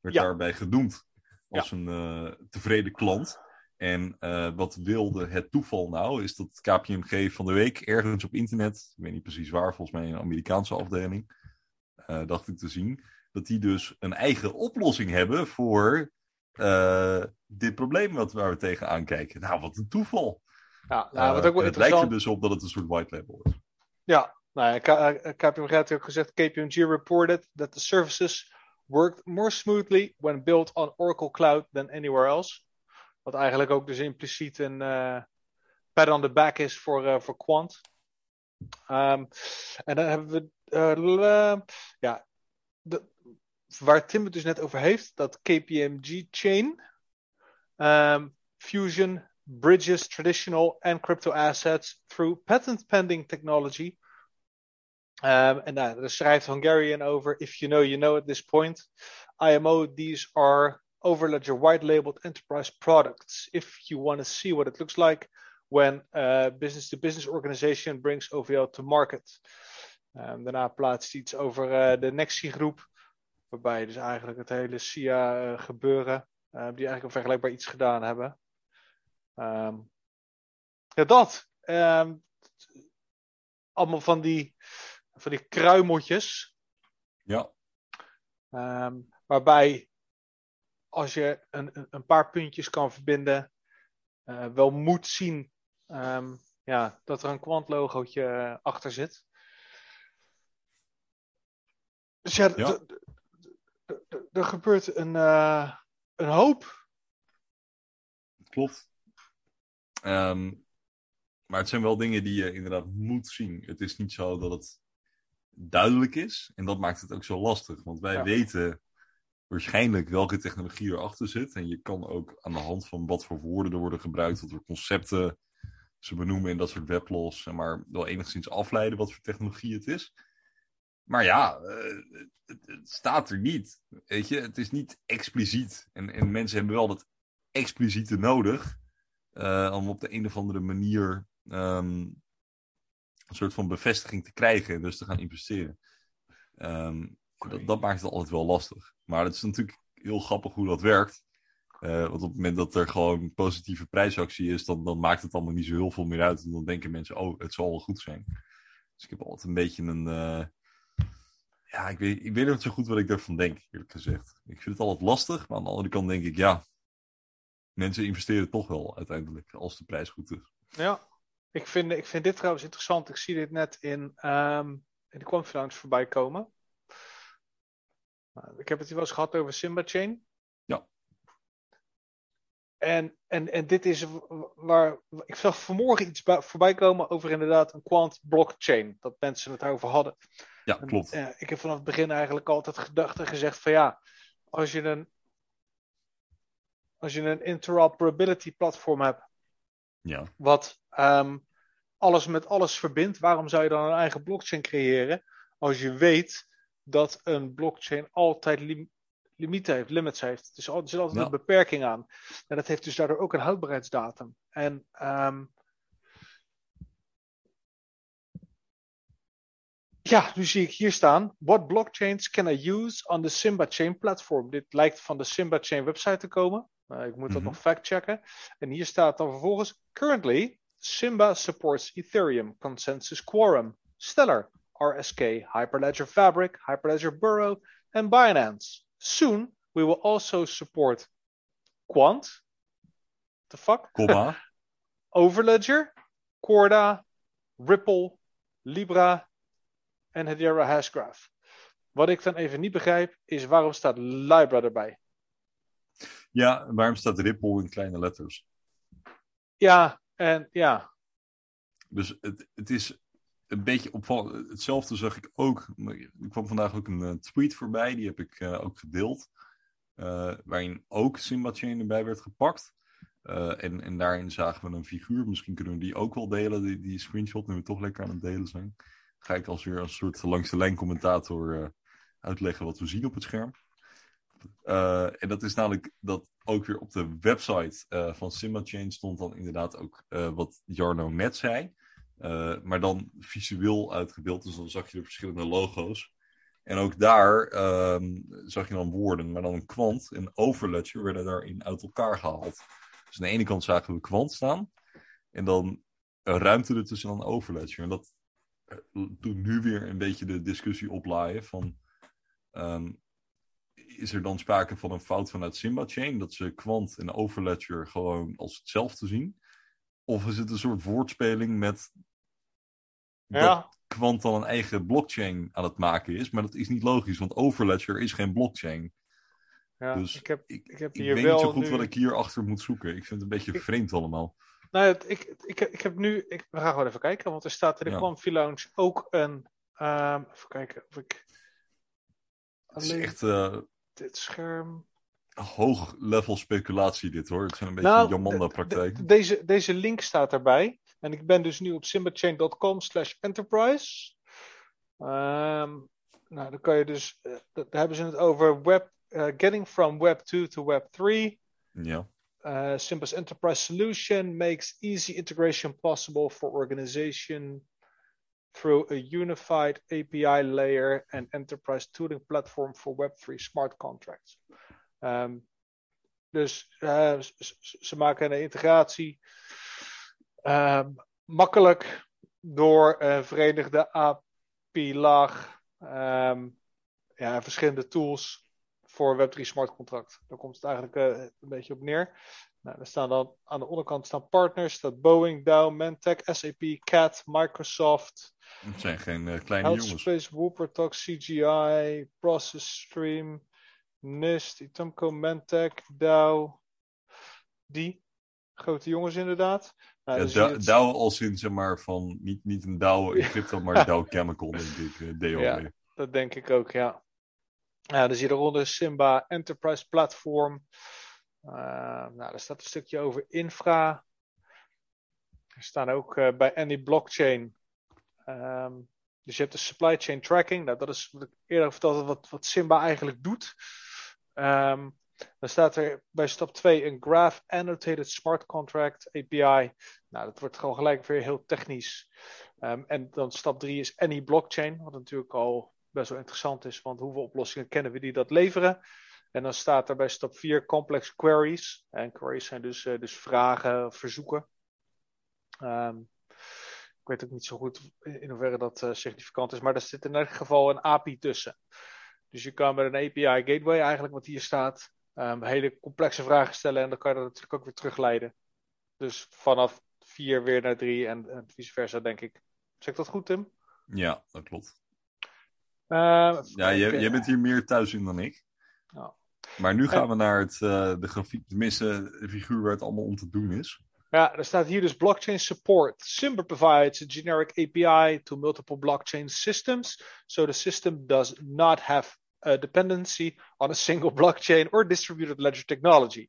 werd Ja. daarbij genoemd als een eh, tevreden klant. En eh, wat wilde het toeval nou, is dat KPMG van de week ergens op internet, ik weet niet precies waar, volgens mij een Amerikaanse afdeling, eh, dacht ik te zien, dat die dus een eigen oplossing hebben voor eh, dit probleem wat, waar we tegenaan kijken. Nou, wat een toeval. Ja, nou, wat ook wel het lijkt er dus op dat het een soort white label is. Ja, nou ja, KPMG had ook gezegd, KPMG reported that the services worked more smoothly when built on Oracle Cloud than anywhere else. Wat eigenlijk ook dus impliciet een uh, pat on the back is voor, uh, voor Quant. Um, en dan hebben we uh, ja, waar Tim het dus net over heeft, dat KPMG chain, um, Fusion bridges traditional and crypto assets through patent pending technology. Um, en daar schrijft Hungarian over, if you know, you know at this point. IMO, these are Overledger white labeled enterprise products. If you want to see what it looks like when a business to business organization brings OVL to market. Um, daarna plaatst iets over uh, de Nexi groep, waarbij dus eigenlijk het hele SIA uh, gebeuren, uh, die eigenlijk een vergelijkbaar iets gedaan hebben. Um, ja, dat. Um, allemaal van die, van die kruimeltjes. Ja. Um, waarbij als je een, een paar puntjes kan verbinden, uh, wel moet zien um, ja, dat er een kwantlogootje uh, achter zit. Dus ja, ja. er gebeurt een, uh, een hoop. Klopt. Um, maar het zijn wel dingen die je inderdaad moet zien. Het is niet zo dat het duidelijk is. En dat maakt het ook zo lastig. Want wij ja. weten waarschijnlijk welke technologie erachter zit. En je kan ook aan de hand van wat voor woorden er worden gebruikt, wat voor concepten ze benoemen in dat soort weblogs, maar wel enigszins afleiden wat voor technologie het is. Maar ja, uh, het, staat er niet. Weet je, het is niet expliciet. En, en mensen hebben wel dat expliciete nodig uh, om op de een of andere manier um, een soort van bevestiging te krijgen en dus te gaan investeren. Um, dat, dat, maakt het altijd wel lastig. Maar het is natuurlijk heel grappig hoe dat werkt. Uh, want op het moment dat er gewoon positieve prijsactie is, dan, dan maakt het allemaal niet zo heel veel meer uit. En dan denken mensen, oh, het zal wel goed zijn. Dus ik heb altijd een beetje een. Uh, ja, ik weet, ik weet niet zo goed wat ik daarvan denk, eerlijk gezegd. Ik vind het altijd lastig, maar aan de andere kant denk ik, ja. Mensen investeren toch wel uiteindelijk, als de prijs goed is. Ja, ik vind, ik vind dit trouwens interessant. Ik zie dit net in, um, in de conference voorbij komen. Ik heb het hier wel eens gehad over Simba Chain. Ja. En, en, en dit is waar. Ik zag vanmorgen iets voorbij komen over inderdaad een quant blockchain. Dat mensen het over hadden. Ja, klopt. En, uh, ik heb vanaf het begin eigenlijk altijd gedacht en gezegd van ja, als je een. Als je een interoperability platform hebt. Ja. Wat um, alles met alles verbindt, waarom zou je dan een eigen blockchain creëren? Als je weet dat een blockchain altijd lim limieten heeft, limits heeft. Dus er zit altijd ja. een beperking aan. En dat heeft dus daardoor ook een houdbaarheidsdatum. En um, ja, nu zie ik hier staan. What blockchains can I use on the Simba Chain platform? Dit lijkt van de Simba Chain website te komen. Uh, ik moet dat mm -hmm. nog fact-checken. En hier staat dan vervolgens: Currently, Simba supports Ethereum, Consensus Quorum, Stellar, RSK, Hyperledger Fabric, Hyperledger Burrow, and Binance. Soon, we will also support Quant. The fuck? Comma. Overledger, Corda, Ripple, Libra en Hedera Hashgraph. Wat ik dan even niet begrijp, is waarom staat Libra erbij? Ja, waarom staat Ripple in kleine letters? Ja, en ja. Dus het, het is een beetje opvallend. Hetzelfde zag ik ook. Er kwam vandaag ook een uh, tweet voorbij, die heb ik uh, ook gedeeld. Uh, waarin ook Simba Chain erbij werd gepakt. en, en daarin zagen we een figuur. Misschien kunnen we die ook wel delen, die, die screenshot, nu we toch lekker aan het delen zijn. Ga ik als weer als soort langs de lijn commentator uitleggen wat we zien op het scherm. en dat is namelijk dat ook weer op de website van Simba Chain stond dan inderdaad ook wat Jarno net zei. Uh, maar dan visueel uitgebeeld. Dus dan zag je de verschillende logo's. En ook daar um, zag je dan woorden, maar dan een kwant en overledger werden daarin uit elkaar gehaald. Dus aan de ene kant zagen we kwant staan. En dan een ruimte ertussen dan overledger. En dat doet nu weer een beetje de discussie oplaaien van... Um, is er dan sprake van een fout vanuit Simba Chain? Dat ze kwant en overledger gewoon als hetzelfde zien? Of is het een soort woordspeling met ja. Quant dan een eigen blockchain aan het maken is. Maar dat is niet logisch, want Overledger is geen blockchain. Ja, dus ik heb, ik, ik heb ik hier weet wel niet zo goed nu- wat ik hierachter moet zoeken. Ik vind het een beetje Ik- vreemd allemaal. Nou, het- ik, ik, ik heb nu. Ik, we gaan gewoon even kijken, want er staat in de Ja. Quant Lounge ook een. ehm, even kijken of ik. Het is echt eh, dit scherm. hoog level speculatie dit hoor. Het zijn een beetje Nou, Jamanda de- deze, deze link staat erbij. En ik ben dus nu op simbachain.com slash enterprise. Ehm, nou, dan kan je dus, eh, daar hebben ze het over web, eh, getting from web 2 to web 3. Ja. Uh, Simba's enterprise solution makes easy integration possible for organization through a unified API layer and enterprise tooling platform for Web3 smart contracts. Ehm, dus eh, ze maken een integratie makkelijk door een verenigde API-laag, ehm, ja, verschillende tools voor Web3 smart contract. Daar komt het eigenlijk eh, een beetje op neer. Nou, er staan dan aan de onderkant staan partners, staat Boeing, Dow, Mentech, SAP, CAT, Microsoft, Het zijn geen eh, kleine jongens. Outspace, Whoopertalk, CGI, Process Stream, NIST, Itumco, Mentech, Dow. Die grote jongens inderdaad. Ja, het- Dow als in zeg maar van niet, niet een Dow in crypto, maar Dow Chemical denk ik. eh, DOW. Ja. Dat denk ik ook, ja. Ja, dan zie je eronder Simba Enterprise Platform. Uh, nou, daar staat een stukje over infra. Er staan ook uh, bij Any Blockchain. Um, dus je hebt de supply chain tracking. Nou, dat is wat ik eerder verteld had, wat, wat Simba eigenlijk doet. Um, dan staat er bij stap 2 een Graph Annotated Smart Contract API. Nou, dat wordt gewoon gelijk weer heel technisch. Um, en dan stap 3 is Any Blockchain, wat natuurlijk al best wel interessant is, want hoeveel oplossingen kennen we die dat leveren? En dan staat er bij stap 4 complex queries. En queries zijn dus, uh, dus vragen, verzoeken. Um, ik weet ook niet zo goed in hoeverre dat uh, significant is, maar er zit in elk geval een API tussen. Dus je kan met een API gateway, eigenlijk wat hier staat, um, hele complexe vragen stellen en dan kan je dat natuurlijk ook weer terugleiden. Dus vanaf 4 weer naar 3 en, en vice versa, denk ik. Zeg ik dat goed, Tim? Ja, dat klopt. Uh, ja, jij, jij, bent hier meer thuis in dan ik. Ja. Maar nu gaan we naar het, uh, de grafiek, tenminste de figuur waar het allemaal om te doen is. Ja, er staat hier dus blockchain support. Simba provides a generic API to multiple blockchain systems, so the system does not have a dependency on a single blockchain or distributed ledger technology.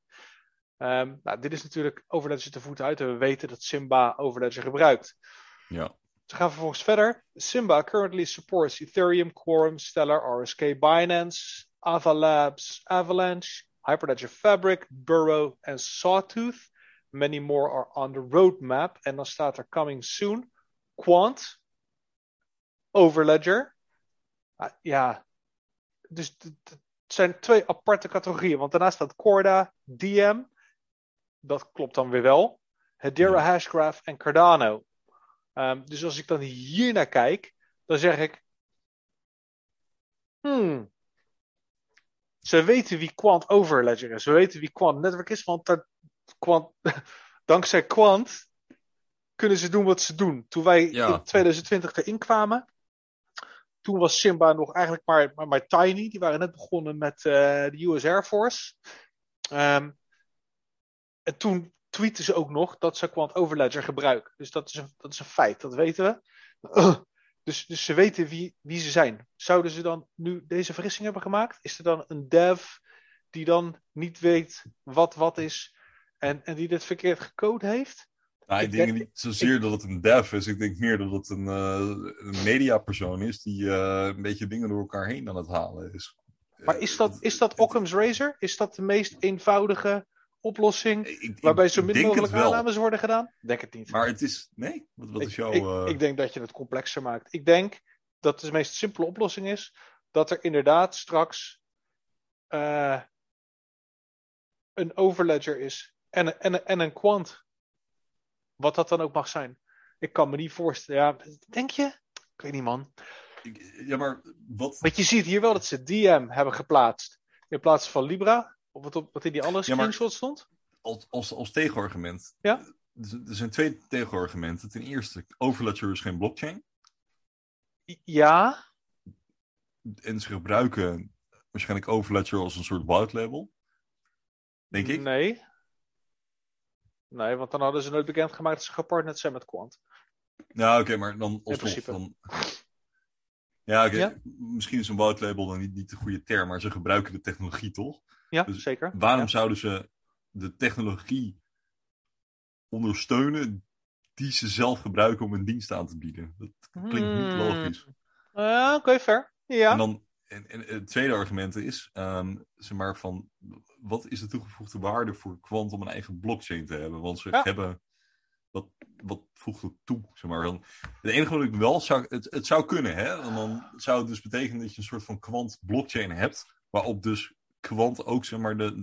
Um, nou, dit is natuurlijk Overledger te voet uit en we weten dat Simba Overledger gebruikt. Ja. Ze gaan vervolgens verder. Simba currently supports Ethereum, Quorum, Stellar, RSK, Binance, Avalabs, Avalanche, Hyperledger Fabric, Burrow en Sawtooth. Many more are on the roadmap. En dan staat er coming soon. Quant. Overledger. Uh, ja. Dus het zijn twee aparte categorieën. Want daarnaast staat Corda, DM. Dat klopt dan weer wel. Hedera. Hashgraph en Cardano. Um, dus als ik dan hier naar kijk, dan zeg ik. Hmm. Ze weten wie Quant Overledger is. Ze weten wie Quant Network is, want dat, Quant, dankzij Quant kunnen ze doen wat ze doen. Toen wij Ja. in 2020 erin kwamen, toen was Simba nog eigenlijk maar, maar, tiny. Die waren net begonnen met uh, de US Air Force. Um, en toen tweeten ze ook nog dat ze Quant Overledger gebruiken. Dus dat is een, dat is een feit, dat weten we. Dus, dus ze weten wie, wie ze zijn. Zouden ze dan nu deze vergissing hebben gemaakt? Is er dan een dev die dan niet weet wat wat is en, en die dit verkeerd gecode heeft? Nou, ik, ik denk, denk niet zozeer ik, dat het een dev is. Ik denk meer dat het een, uh, een mediapersoon is die uh, een beetje dingen door elkaar heen aan het halen is. Maar is dat, is dat Occam's Razor? Is dat de meest eenvoudige oplossing ik, waarbij zo min mogelijk aannames worden gedaan? Denk het niet. Maar het is. Nee? Wat, wat is jouw. Ik, uh... ik, denk dat je het complexer maakt. Ik denk dat de meest simpele oplossing is dat er inderdaad straks uh, een overledger is en, en, en een quant. Wat dat dan ook mag zijn. Ik kan me niet voorstellen. Ja, denk je? Ik weet niet, man. Ja, maar wat. Want je ziet hier wel dat ze DM hebben geplaatst. In plaats van Libra. Of wat, wat in die andere Ja, screenshot stond. Als, als, als tegenargument. Ja. Er er zijn twee tegenargumenten. Ten eerste, Overledger is geen blockchain. Ja, En ze gebruiken waarschijnlijk Overledger als een soort white label. Denk ik. nee. Nee, want dan hadden ze nooit bekendgemaakt dat ze gepartnerd zijn met Quant. Ja, oké, maar dan alsnog principe. dan... Ja, oké. Ja. Misschien is een label dan niet, niet de goede term, maar ze gebruiken de technologie toch? Ja, Dus zeker. Waarom Ja. zouden ze de technologie ondersteunen die ze zelf gebruiken om een dienst aan te bieden? Dat klinkt niet Hmm. logisch. Eh, Oké, fair. Ja. En dan en, en het tweede argument is, ehm, zeg maar van, wat is de toegevoegde waarde voor Quant om een eigen blockchain te hebben? Want ze Ja. hebben, wat, wat voegt het toe? Zeg maar. Dan, het enige wat ik wel zou, het, het zou kunnen, hè? En dan zou het dus betekenen dat je een soort van Quant blockchain hebt, waarop dus Quant ook, zeg maar, de,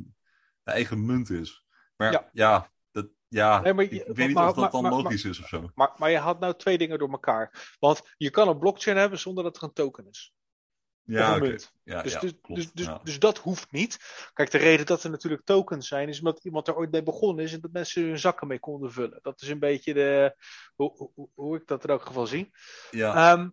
de eigen munt is. Maar Ja. ja, dat, ja Nee, maar ik, weet niet maar- of dat maar- dan logisch is of zo. Maar, maar je had nou twee dingen door elkaar. Want je kan een blockchain hebben zonder dat er een token is. Ja. Ja, Dus, ja, dus, klopt. dus, dus, ja. dus dat hoeft niet. Kijk, de reden dat er natuurlijk tokens zijn, is omdat iemand er ooit mee begonnen is en dat mensen hun zakken mee konden vullen. Dat is een beetje de, hoe, hoe, hoe ik dat in elk geval zie. ja. Ehm,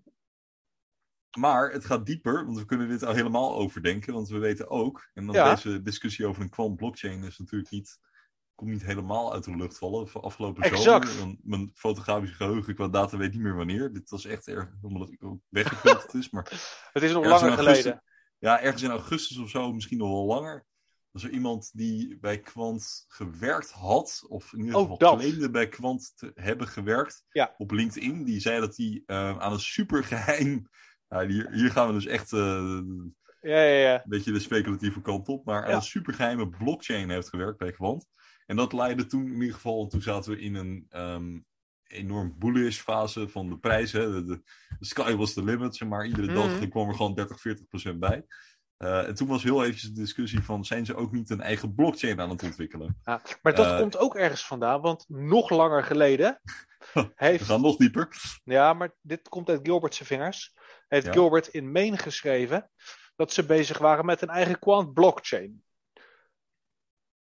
Maar het gaat dieper, want we kunnen dit al helemaal overdenken. Want we weten ook, en dan deze discussie over een quant blockchain is natuurlijk niet, komt niet helemaal uit de lucht vallen. Van Afgelopen Exact. zomer, mijn fotografische geheugen qua data weet niet meer wanneer. Dit was echt erg, omdat ik ook weggefilterd is. Maar het is nog langer augustus- geleden. ja, ergens in augustus of zo, misschien nog wel langer. Was er iemand die bij Quant gewerkt had, of in ieder Oh, geval claimde bij Quant te hebben gewerkt, Ja. op LinkedIn. Die zei dat hij eh, aan een supergeheim. Nou, hier, hier gaan we dus echt eh, een Ja, ja, ja. beetje de speculatieve kant op, maar aan een supergeheime blockchain heeft gewerkt bij Quant. En dat leidde toen in ieder geval, en toen zaten we in een ehm, enorm bullish fase van de prijzen. De, de, de sky was the limit, zeg maar. Iedere dag Mhm. kwam er gewoon 30, 40 procent bij. Eh, en toen was heel eventjes de discussie van, zijn ze ook niet een eigen blockchain aan het ontwikkelen? Ja, maar dat Eh, komt ook ergens vandaan, want nog langer geleden We heeft gaan nog dieper. Ja, maar dit komt uit Gilbert's vingers. Heeft Ja. Gilbert in Maine geschreven dat ze bezig waren met een eigen quant blockchain.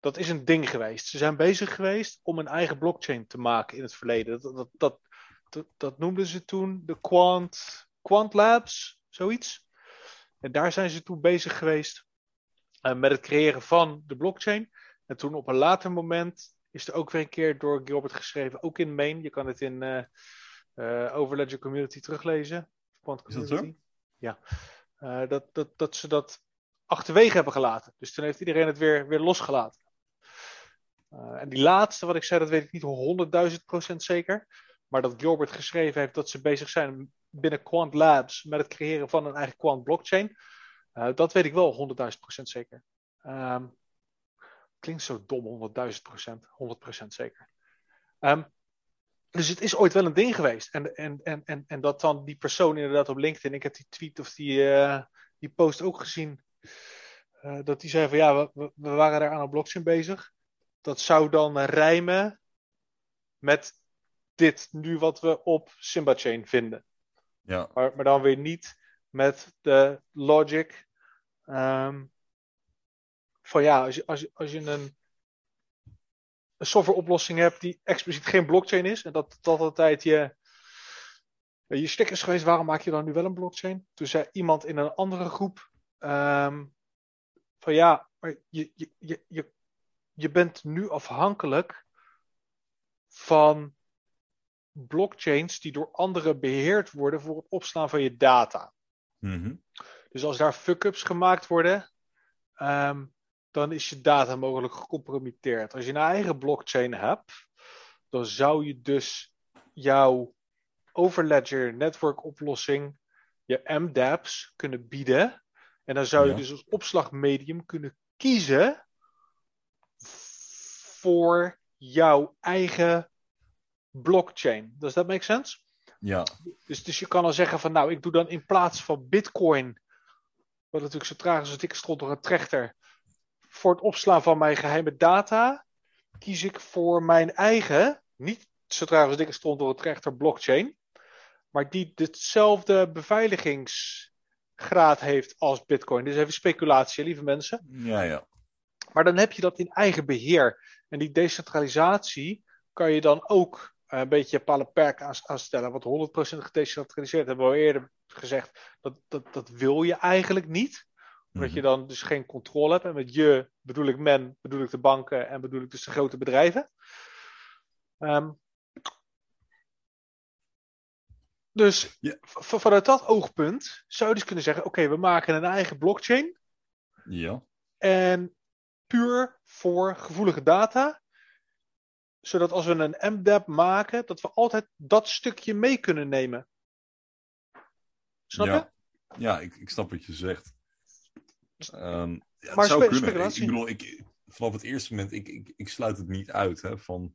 Dat is een ding geweest. Ze zijn bezig geweest om een eigen blockchain te maken in het verleden. Dat, dat, dat, dat, dat noemden ze toen de Quant, Quant Labs, zoiets. En daar zijn ze toen bezig geweest eh, met het creëren van de blockchain. En toen op een later moment is er ook weer een keer door Gilbert geschreven, ook in Maine. Je kan het in eh eh, Overledger Community teruglezen. Quant Is dat Community. Ja. Dat, dat, dat ze dat achterwege hebben gelaten. Dus toen heeft iedereen het weer, weer losgelaten. Eh, en die laatste, wat ik zei, dat weet ik niet 100.000% zeker. Maar dat Gilbert geschreven heeft dat ze bezig zijn binnen Quant Labs met het creëren van een eigen Quant blockchain. Eh, dat weet ik wel 100.000% zeker. Ehm, klinkt zo dom, 100.000%, 100% zeker. Ehm, dus het is ooit wel een ding geweest. En, en, en, en, en dat dan die persoon inderdaad op LinkedIn, ik heb die tweet of die, eh, die post ook gezien, dat die zei van ja, we- we waren daar aan een blockchain bezig. Dat zou dan rijmen met dit nu wat we op Simba Chain vinden. Ja, Maar, maar dan weer niet met de logic ehm, van ja, als je, als je, als je een, een softwareoplossing hebt die expliciet geen blockchain is en dat dat altijd je, je stuk is geweest, waarom maak je dan nu wel een blockchain? Toen zei iemand in een andere groep ehm, van ja, maar je, je, je, je, bent nu afhankelijk van blockchains die door anderen beheerd worden voor het opslaan van je data. Mhm. Dus als daar fuck-ups gemaakt worden, ehm, dan is je data mogelijk gecompromitteerd. Als je een eigen blockchain hebt, dan zou je dus jouw Overledger network oplossing, je MDApps, kunnen bieden. En dan zou je Ja. dus als opslagmedium kunnen kiezen voor jouw eigen blockchain. Does that make sense? ja, Dus, dus je kan dan zeggen van nou, ik doe dan in plaats van bitcoin, wat natuurlijk zo traag is als dikke stront door een trechter, voor het opslaan van mijn geheime data, kies ik voor mijn eigen, niet zo traag als dikke stront door een trechter blockchain, maar die hetzelfde beveiligingsgraad heeft als bitcoin. Dus even speculatie, lieve mensen. ja, ja. Maar dan heb je dat in eigen beheer. En die decentralisatie kan je dan ook een beetje palen perk aan, aanstellen. Want 100% gedecentraliseerd hebben we al eerder gezegd dat, dat, dat wil je eigenlijk niet. Omdat Mhm. je dan dus geen controle hebt. En met je bedoel ik men, bedoel ik de banken en bedoel ik dus de grote bedrijven. Ehm, dus Ja. vanuit dat oogpunt zou je dus kunnen zeggen: oké, we maken een eigen blockchain. Ja. En puur voor gevoelige data. Zodat als we een MDAP maken, dat we altijd dat stukje mee kunnen nemen. Snap ja. je? Ja, ik, ik snap wat je zegt. Ehm, ja, het Maar zou kunnen. Ik, ik bedoel, ik, vanaf het eerste moment, ik, ik, ik sluit het niet uit. Hè, van,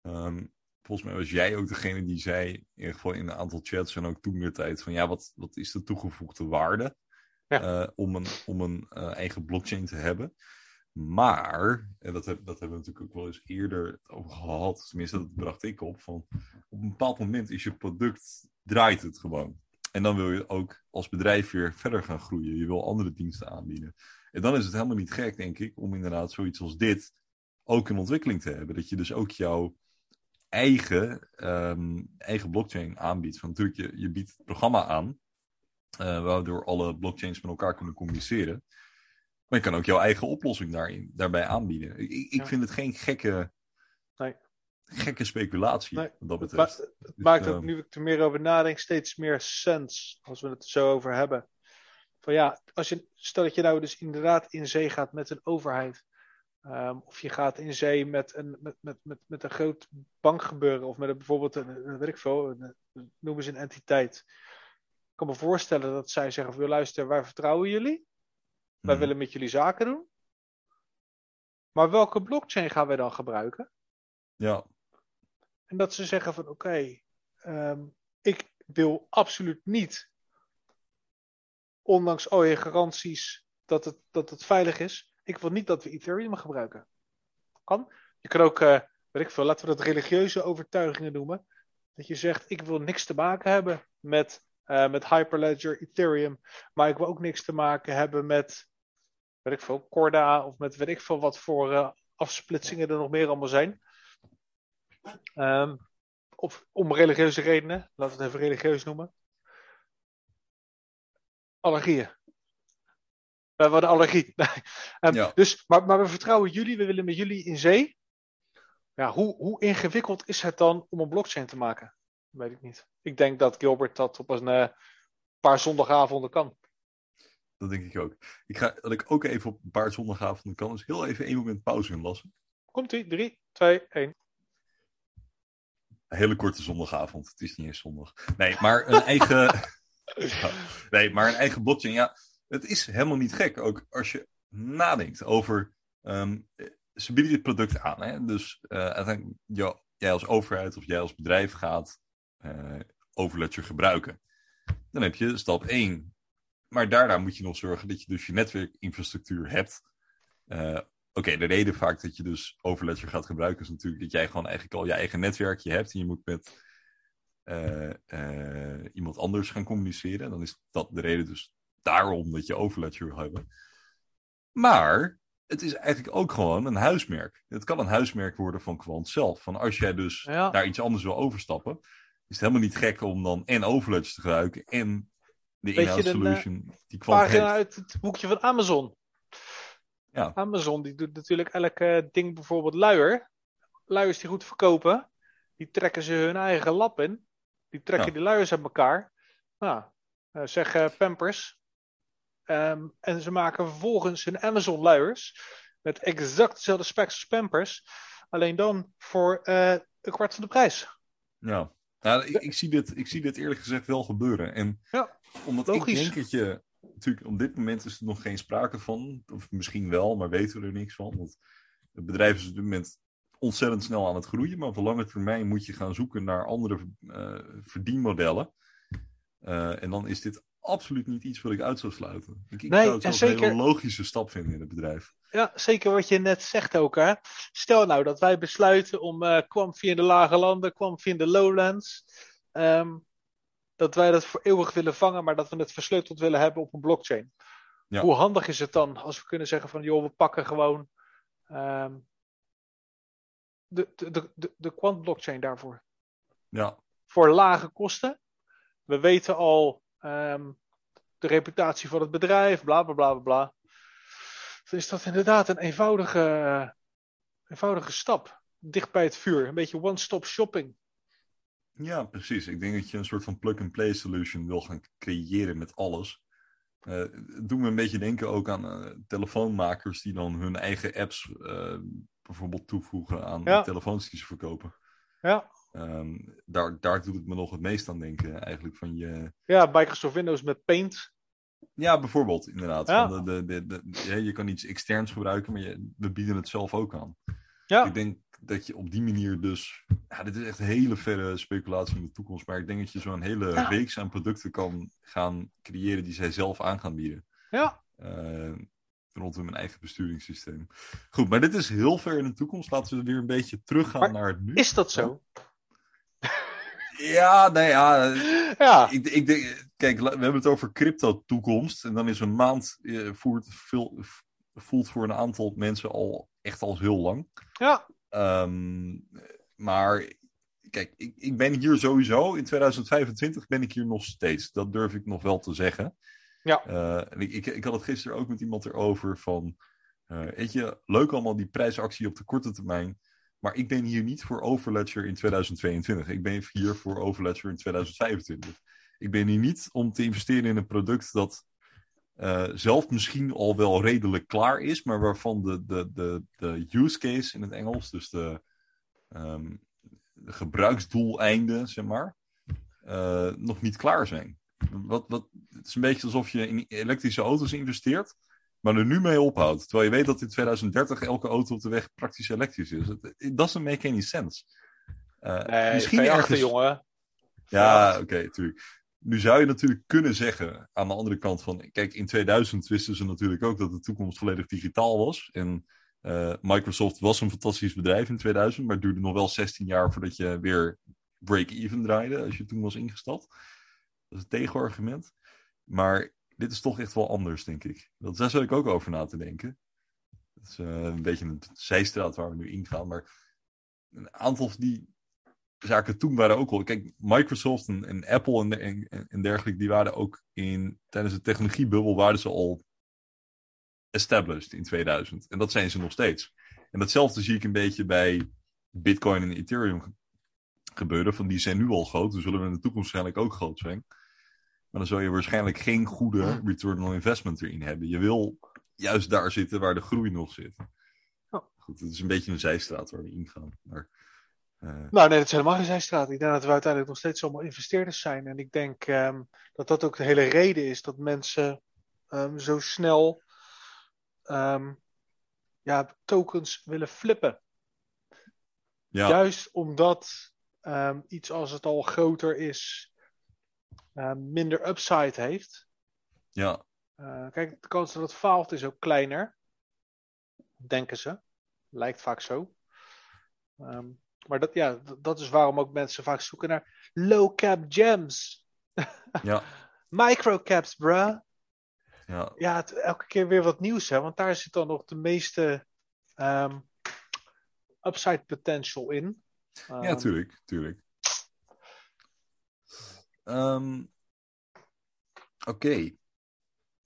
ehm, volgens mij was jij ook degene die zei, in ieder geval in een aantal chats en ook toen de tijd, van ja, wat, wat is de toegevoegde waarde Ja. eh, om een, om een eh, eigen blockchain te hebben? Maar, en dat, dat hebben we natuurlijk ook wel eens eerder over gehad, tenminste dat bracht ik op, van op een bepaald moment is je product, draait het gewoon. En dan wil je ook als bedrijf weer verder gaan groeien. Je wil andere diensten aanbieden. En dan is het helemaal niet gek, denk ik, om inderdaad zoiets als dit ook in ontwikkeling te hebben. Dat je dus ook jouw eigen, ehm, eigen blockchain aanbiedt. Van natuurlijk, je, je biedt het programma aan, eh, waardoor alle blockchains met elkaar kunnen communiceren. Maar je kan ook jouw eigen oplossing daarin, daarbij aanbieden. Ik, ik, Ja. vind het geen gekke, Nee. gekke speculatie, Nee, wat dat Het, betreft. ma- het Dus, maakt ook, nu ik er meer over nadenk, steeds meer sens. Als we het er zo over hebben. Van ja, als je, stel dat je nou dus inderdaad in zee gaat met een overheid. ehm, of je gaat in zee met een, met, met, met, met een groot bankgebeuren. Of met een, bijvoorbeeld een, weet ik veel, een, een- noem eens een entiteit. Ik kan me voorstellen dat zij zeggen van, luister, wij vertrouwen jullie. Wij mhm. willen met jullie zaken doen. Maar welke blockchain gaan wij dan gebruiken? Ja, En dat ze zeggen van oké, ehm, ik wil absoluut niet, ondanks al je garanties dat het, dat het veilig is, ik wil niet dat we Ethereum gebruiken. Kan. Je kan ook, eh, weet ik veel, laten we dat religieuze overtuigingen noemen. Dat je zegt, ik wil niks te maken hebben met, eh, met Hyperledger, Ethereum, maar ik wil ook niks te maken hebben met, weet ik veel, Corda of met weet ik veel wat voor eh, afsplitsingen er nog meer allemaal zijn. Ehm, of om religieuze redenen, laten we het even religieus noemen. Allergieën. We hebben een allergie. Ehm, Ja. dus, maar, maar we vertrouwen jullie, we willen met jullie in zee. Ja, hoe, hoe ingewikkeld is het dan om een blockchain te maken? Weet ik niet. Ik denk dat Gilbert dat op een eh, paar zondagavonden kan. dat denk ik ook. Ik ga, dat ik ook even op een paar zondagavonden kan, dus heel even één moment pauze inlassen. Komt ie? 3, 2, 1. Een hele korte zondagavond. Het is niet eens zondag. Nee, maar een eigen. Ja, nee, maar een eigen blockchain. Ja, het is helemaal niet gek. Ook als je nadenkt over. ehm, ze bieden dit product aan. Hè? Dus eh, uiteindelijk, jou- jij als overheid of jij als bedrijf gaat eh Overledger gebruiken. Dan heb je stap 1. Maar daarna moet je nog zorgen dat je dus je netwerkinfrastructuur hebt. Eh, Oké, de reden vaak dat je dus Overledger gaat gebruiken is natuurlijk dat jij gewoon eigenlijk al je eigen netwerkje hebt. En je moet met eh, iemand anders gaan communiceren. Dan is dat de reden dus daarom dat je Overledger wil hebben. Maar het is eigenlijk ook gewoon een huismerk. Het kan een huismerk worden van Quant zelf. Van als jij dus Ja. naar iets anders wil overstappen, is het helemaal niet gek om dan en Overledger te gebruiken en de in-house eh, solution die Quant Pagina uit het boekje van Amazon. Ja. Amazon die doet natuurlijk elk eh, ding bijvoorbeeld luier. Luiers die goed verkopen, die trekken ze hun eigen lap in. Die trekken Ja. die luiers uit elkaar. Nou, eh, zeg Pampers. Ehm, en ze maken vervolgens hun Amazon luiers met exact dezelfde specs als Pampers. Alleen dan voor een kwart van de prijs. Ja, nou, ik, ik, zie dit, ik zie dit eerlijk gezegd wel gebeuren. En Ja, omdat logisch. ik denk dat je... Natuurlijk, op dit moment is er nog geen sprake van. Of misschien wel, maar weten we er niks van. Want het bedrijf is op dit moment ontzettend snel aan het groeien. Maar op de lange termijn moet je gaan zoeken naar andere eh, verdienmodellen. Eh, en dan is dit absoluut niet iets wat ik uit zou sluiten. Ik, ik Nee, zou het een hele logische stap vinden in het bedrijf. Ja, zeker wat je net zegt ook. Hè? Stel nou dat wij besluiten om eh kwam via de lage landen, kwam via de lowlands. ehm, dat wij dat voor eeuwig willen vangen, maar dat we het versleuteld willen hebben op een blockchain. Ja. Hoe handig is het dan als we kunnen zeggen van joh, we pakken gewoon de, de, de, de, de quant blockchain daarvoor. Ja, Voor lage kosten. We weten al ehm, de reputatie van het bedrijf, bla bla bla bla. Dan is dat inderdaad een eenvoudige, eenvoudige stap. Dicht bij het vuur. Een beetje one-stop shopping. Ja, precies. Ik denk dat je een soort van plug-and-play solution wil gaan creëren met alles. Uh, het doet me een beetje denken ook aan uh, telefoonmakers die dan hun eigen apps uh, bijvoorbeeld toevoegen aan Ja. de telefoons die ze verkopen. Ja, Ehm, daar, daar doet het me nog het meest aan denken, eigenlijk van je. ja Microsoft Windows met Paint. Ja, bijvoorbeeld, inderdaad. Ja. Van de, de, de, je kan iets externs gebruiken, maar je, we bieden het zelf ook aan. Ja, Ik denk dat je op die manier dus. Ja, dit is echt hele verre speculatie in de toekomst. Maar ik denk dat je zo'n hele Ja. reeks aan producten kan gaan creëren die zij zelf aan gaan bieden. ja. eh, rondom een eigen besturingssysteem. Goed, maar dit is heel ver in de toekomst. Laten we weer een beetje teruggaan Maar naar het nu. Is dat zo? Ja, nee, ja. Ja, Ik, ik denk, kijk, we hebben het over crypto-toekomst. En dan is een maand eh, voert, voelt voor een aantal mensen al echt al heel lang. ja, Ehm, maar kijk, ik, ik ben hier sowieso. In 2025 ben ik hier nog steeds. Dat durf ik nog wel te zeggen. Ja. Eh, ik, ik, ik had het gisteren ook met iemand erover van. eh, weet je, leuk allemaal die prijsactie op de korte termijn. Maar ik ben hier niet voor Overledger in 2022. Ik ben hier voor Overledger in 2025. Ik ben hier niet om te investeren in een product dat eh, zelf misschien al wel redelijk klaar is, maar waarvan de, de, de, de use case in het Engels, dus de, ehm, de gebruiksdoeleinden, zeg maar, eh, nog niet klaar zijn. Wat, wat, het is een beetje alsof je in elektrische auto's investeert, maar er nu mee ophoudt. Terwijl je weet dat in 2030 elke auto op de weg praktisch elektrisch is. Het doesn't make any sense. Eh, nee, misschien V8, ergens... jongen. Ja, V8. oké, tuurlijk. Nu zou je natuurlijk kunnen zeggen, aan de andere kant van, kijk, in 2000 wisten ze natuurlijk ook dat de toekomst volledig digitaal was. En eh, Microsoft was een fantastisch bedrijf in 2000, maar het duurde nog wel 16 jaar voordat je weer break-even draaide als je toen was ingestapt. Dat is het tegenargument. Maar dit is toch echt wel anders, denk ik. Dat, daar zou ik ook over na te denken. Dat is eh, een beetje een zijstraat waar we nu ingaan, maar een aantal van die zaken toen waren ook al. Kijk, Microsoft en, en Apple en, en, en dergelijke, die waren ook in tijdens de technologiebubbel waren ze al established in 2000. En dat zijn ze nog steeds. En datzelfde zie ik een beetje bij Bitcoin en Ethereum ge- gebeuren. Van die zijn nu al groot, dus zullen we in de toekomst waarschijnlijk ook groot zijn. Maar dan zul je waarschijnlijk geen goede return on investment erin hebben. Je wil juist daar zitten waar de groei nog zit. Ja. Goed, het is een beetje een zijstraat waar we ingaan. Maar, Nou, nee, dat is helemaal geen zijstraat. Ik denk dat we uiteindelijk nog steeds allemaal investeerders zijn. En ik denk ehm, dat dat ook de hele reden is dat mensen ehm, zo snel ehm, ja, tokens willen flippen. ja, Juist omdat iets als het al groter is, minder upside heeft. ja, Eh, kijk, de kans dat het faalt is ook kleiner. Denken ze. Lijkt vaak zo. Ehm, maar dat, ja, dat is waarom ook mensen vaak zoeken naar low cap gems. ja, Microcaps, bruh. ja. Ja, het, elke keer weer wat nieuws, hè? Want daar zit dan nog de meeste ehm, upside potential in. Ja, Ehm, tuurlijk, tuurlijk. Ehm, Oké.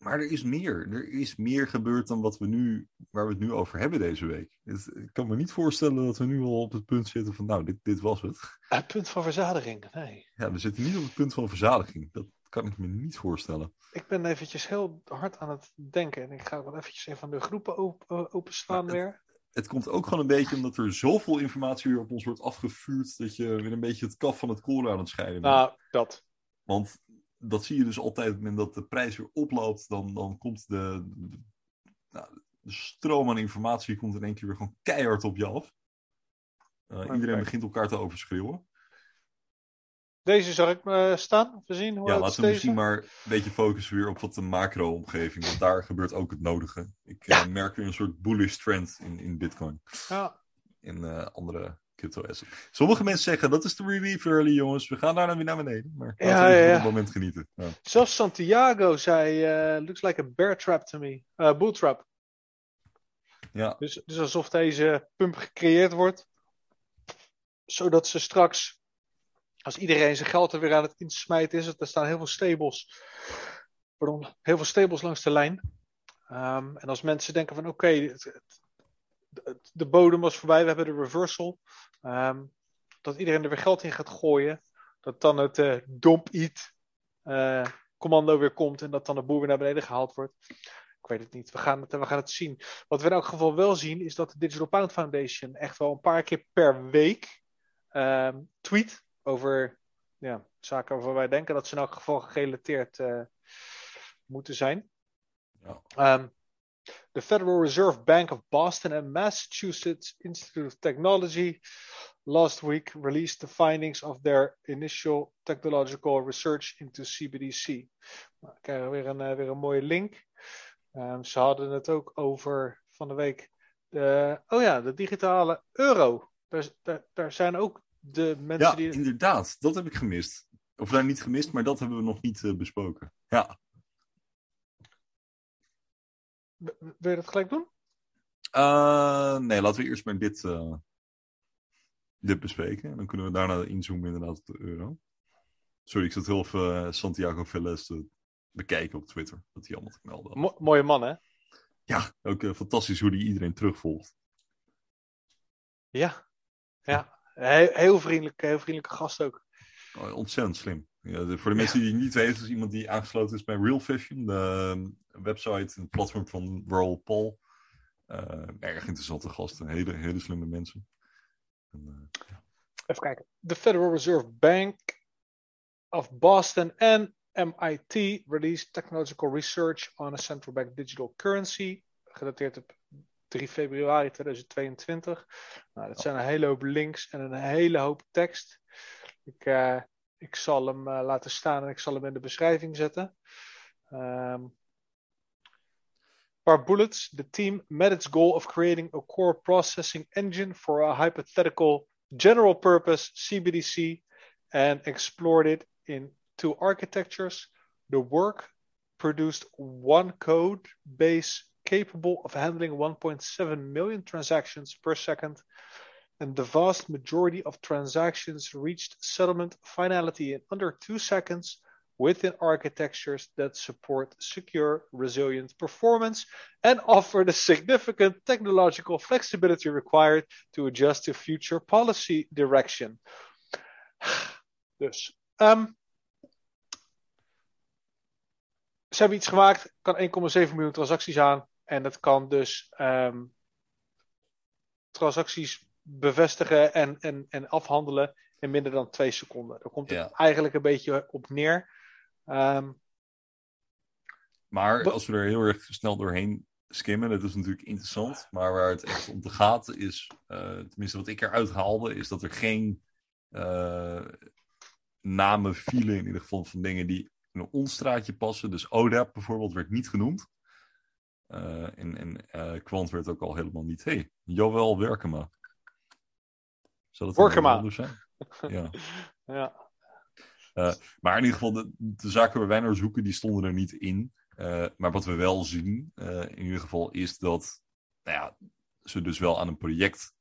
Maar er is meer. Er is meer gebeurd dan wat we nu, waar we het nu over hebben deze week. Het- ik kan me niet voorstellen dat we nu al op het punt zitten van, nou, dit, dit was het. Het punt van verzadiging. Nee. Ja, we zitten niet op het punt van verzadiging. Dat kan ik me niet voorstellen. Ik ben eventjes heel hard aan het denken. En ik ga wel eventjes even de groepen op, eh, openslaan Maar het- weer. Het komt ook gewoon een beetje omdat er zoveel informatie weer op ons wordt afgevuurd, dat je weer een beetje het kaf van het koren aan het scheiden bent. Nou, dat. Want dat zie je dus altijd op het moment dat de prijs weer oploopt, dan, dan komt de, de, nou, de stroom aan informatie komt in één keer weer gewoon keihard op je af. Uh, iedereen begint elkaar te overschreeuwen. Deze zag ik me staan. Of we zien hoe Ja, laten we misschien maar een beetje focussen weer op wat de macro-omgeving, want daar gebeurt ook het nodige. Ik eh, merk weer een soort bullish trend in, in Bitcoin Ja, en eh, andere Sommige mensen zeggen dat is de relief early, jongens. We gaan daarna weer naar beneden. Maar laten Ja, we even ja, het moment genieten. Ja. zelfs Santiago zei: eh, looks like a bear trap to me. Eh bull trap. ja, Dus, dus alsof deze pump gecreëerd wordt, zodat ze straks als iedereen zijn geld er weer aan het insmijten is, er staan heel veel stables, pardon, heel veel stables langs de lijn. Um, en als mensen denken van oké, okay, de bodem was voorbij, we hebben de reversal. Um, dat iedereen er weer geld in gaat gooien. Dat dan het uh, dump eat uh, commando weer komt en dat dan de boer weer naar beneden gehaald wordt. Ik weet het niet. We gaan het, we gaan het zien. Wat we in elk geval wel zien, is dat de Digital Pound Foundation echt wel een paar keer per week um, tweet over ja, zaken waarvan wij denken dat ze in elk geval gerelateerd uh, moeten zijn. Ja. Um, the Federal Reserve Bank of Boston and Massachusetts Institute of Technology last week released the findings of their initial technological research into CBDC. Nou, krijgen we weer een, uh, weer een mooie link. Um, ze hadden het ook over van de week. De, oh ja, de digitale euro. Daar, daar, daar zijn ook de mensen ja, die. inderdaad. Dat heb ik gemist. Of nou niet gemist, maar dat hebben we nog niet uh, besproken. Ja. Wil je dat gelijk doen? Uh, nee, laten we eerst maar dit, uh, dit bespreken. En dan kunnen we daarna inzoomen inderdaad op de euro. Sorry, ik zat heel even Santiago Velez te bekijken op Twitter. Dat hij allemaal te melden had. Mo mooie man, hè? Ja, ook fantastisch hoe hij iedereen terugvolgt. Ja, ja. Heel, heel, vriendelijk, heel vriendelijke gast ook. Oh, ontzettend slim. Ja, voor de mensen die het niet weten, is iemand die aangesloten is bij Real Fashion, de website en platform van Raoul Paul. Uh, erg interessante gasten, hele, hele slimme mensen. En, uh, ja. Even kijken. The Federal Reserve Bank of Boston en MIT released technological research on a central bank digital currency, gedateerd op 3 februari 2022. Nou, dat zijn een hele hoop links en een hele hoop tekst. Ik, uh, ik zal hem uh, laten staan en ik zal hem in de beschrijving zetten. Um, bullets. The team met its goal of creating a core processing engine for a hypothetical general purpose CBDC and explored it in two architectures. The work produced one code base capable of handling 1.7 million transactions per second, and the vast majority of transactions reached settlement finality in under two seconds within architectures that support secure, resilient performance and offer the significant technological flexibility required to adjust to future policy direction. Dus, um, ze hebben iets gemaakt, kan 1,7 miljoen transacties aan. En dat kan dus um, transacties bevestigen en, en, en afhandelen in minder dan twee seconden. Daar komt het ja. eigenlijk een beetje op neer. Um, maar als we er heel erg snel doorheen skimmen, dat is natuurlijk interessant. Maar waar het echt om te gaat is, uh, tenminste wat ik eruit haalde, is dat er geen uh, namen vielen in ieder geval van dingen die in een straatje passen. Dus ODAP bijvoorbeeld werd niet genoemd. Uh, en en Quant werd ook al helemaal niet. hey, Joël Werkema. Zou dat Werkema. zijn? Ja. ja. Uh, maar in ieder geval, de, de, zaken waar wij naar zoeken, die stonden er niet in. maar wat we wel zien, in ieder geval, is dat nou ja, ze dus wel aan een project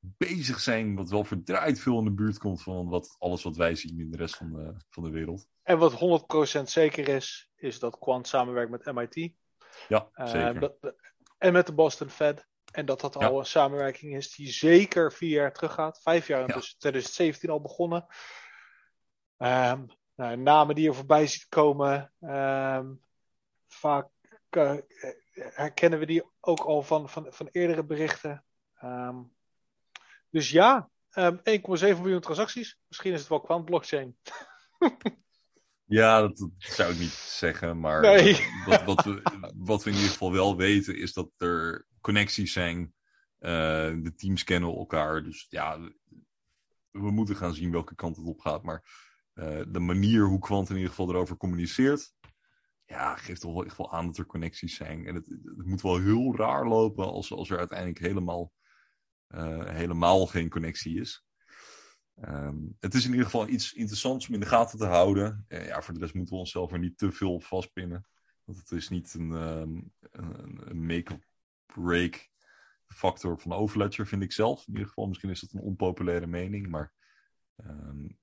bezig zijn, wat wel verdraaid veel in de buurt komt van wat, alles wat wij zien in de rest van de, van de wereld. En wat 100% zeker is, is dat Quant samenwerkt met MIT. Ja, eh, zeker. dat, en met de Boston Fed. En dat dat al een samenwerking is die zeker vier jaar terug gaat. Vijf jaar, ja. dus 2017 al begonnen. Um, nou, namen die er voorbij ziet komen. Um, vaak uh, herkennen we die ook al van, van, van eerdere berichten. Um, dus ja, 1,7 miljoen transacties. Misschien is het wel kwant blockchain. Ja, dat, zou ik niet zeggen. Maar nee. wat, wat, we, wat we in ieder geval wel weten is dat er connecties zijn. Uh, de teams kennen elkaar. Dus ja, we moeten gaan zien welke kant het op gaat. Maar uh, de manier hoe Quant in ieder geval erover communiceert. Ja, geeft toch wel echt wel aan dat er connecties zijn. En het, het moet wel heel raar lopen als, als er uiteindelijk helemaal, uh, helemaal geen connectie is. Um, het is in ieder geval iets interessants om in de gaten te houden. Ja, voor de rest moeten we onszelf er niet te veel op vastpinnen. Want het is niet een, um, een, een make-or-break factor van Overledger, vind ik zelf. In ieder geval, misschien is dat een onpopulaire mening. Maar um,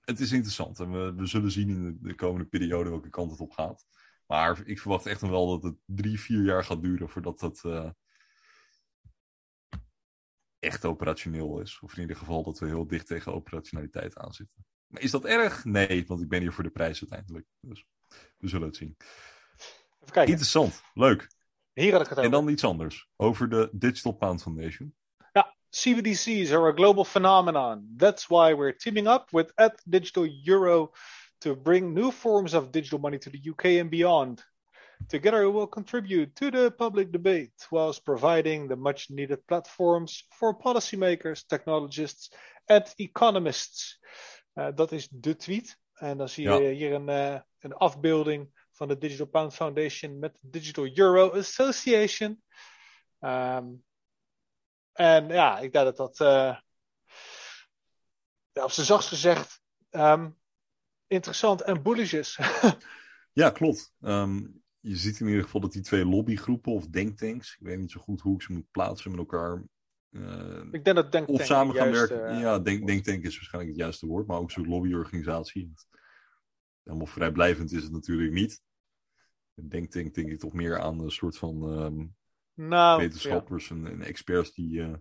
het is interessant. En we, we zullen zien in de, de, komende periode welke kant het op gaat. Maar ik verwacht echt nog wel dat het drie, vier jaar gaat duren voordat dat uh, echt operationeel is. Of in ieder geval dat we heel dicht tegen operationaliteit aanzitten. Maar is dat erg? Nee, want ik ben hier voor de prijs uiteindelijk. Dus we zullen het zien. Even kijken. Interessant, leuk. Hier had ik het over. En dan iets anders. Over de Digital Pound Foundation. Ja, CBDCs are a global phenomenon. That's why we're teaming up with at Digital Euro to bring new forms of digital money to the UK and beyond. Together, we will contribute to the public debate whilst providing the much needed platforms for policymakers, technologists, and economists. Uh, dat is de tweet. En dan zie je Ja. hier een, uh, een afbeelding van de Digital Pound Foundation met de Digital Euro Association. Um, en ja, ik denk dat dat, uh, ja, op zijn zachtst gezegd, um, interessant en bullish is. Ja, klopt. Um, je ziet in ieder geval dat die twee lobbygroepen of denktanks, ik weet niet zo goed hoe ik ze moet plaatsen met elkaar. Uh, ik denk dat denktank of samen gaan werken. ja, denk, denktank is waarschijnlijk het juiste woord, maar ook zo'n lobbyorganisatie. Helemaal vrijblijvend is het natuurlijk niet. Een denktank denk ik toch meer aan een soort van um, nou, wetenschappers ja. en, en, experts die uh,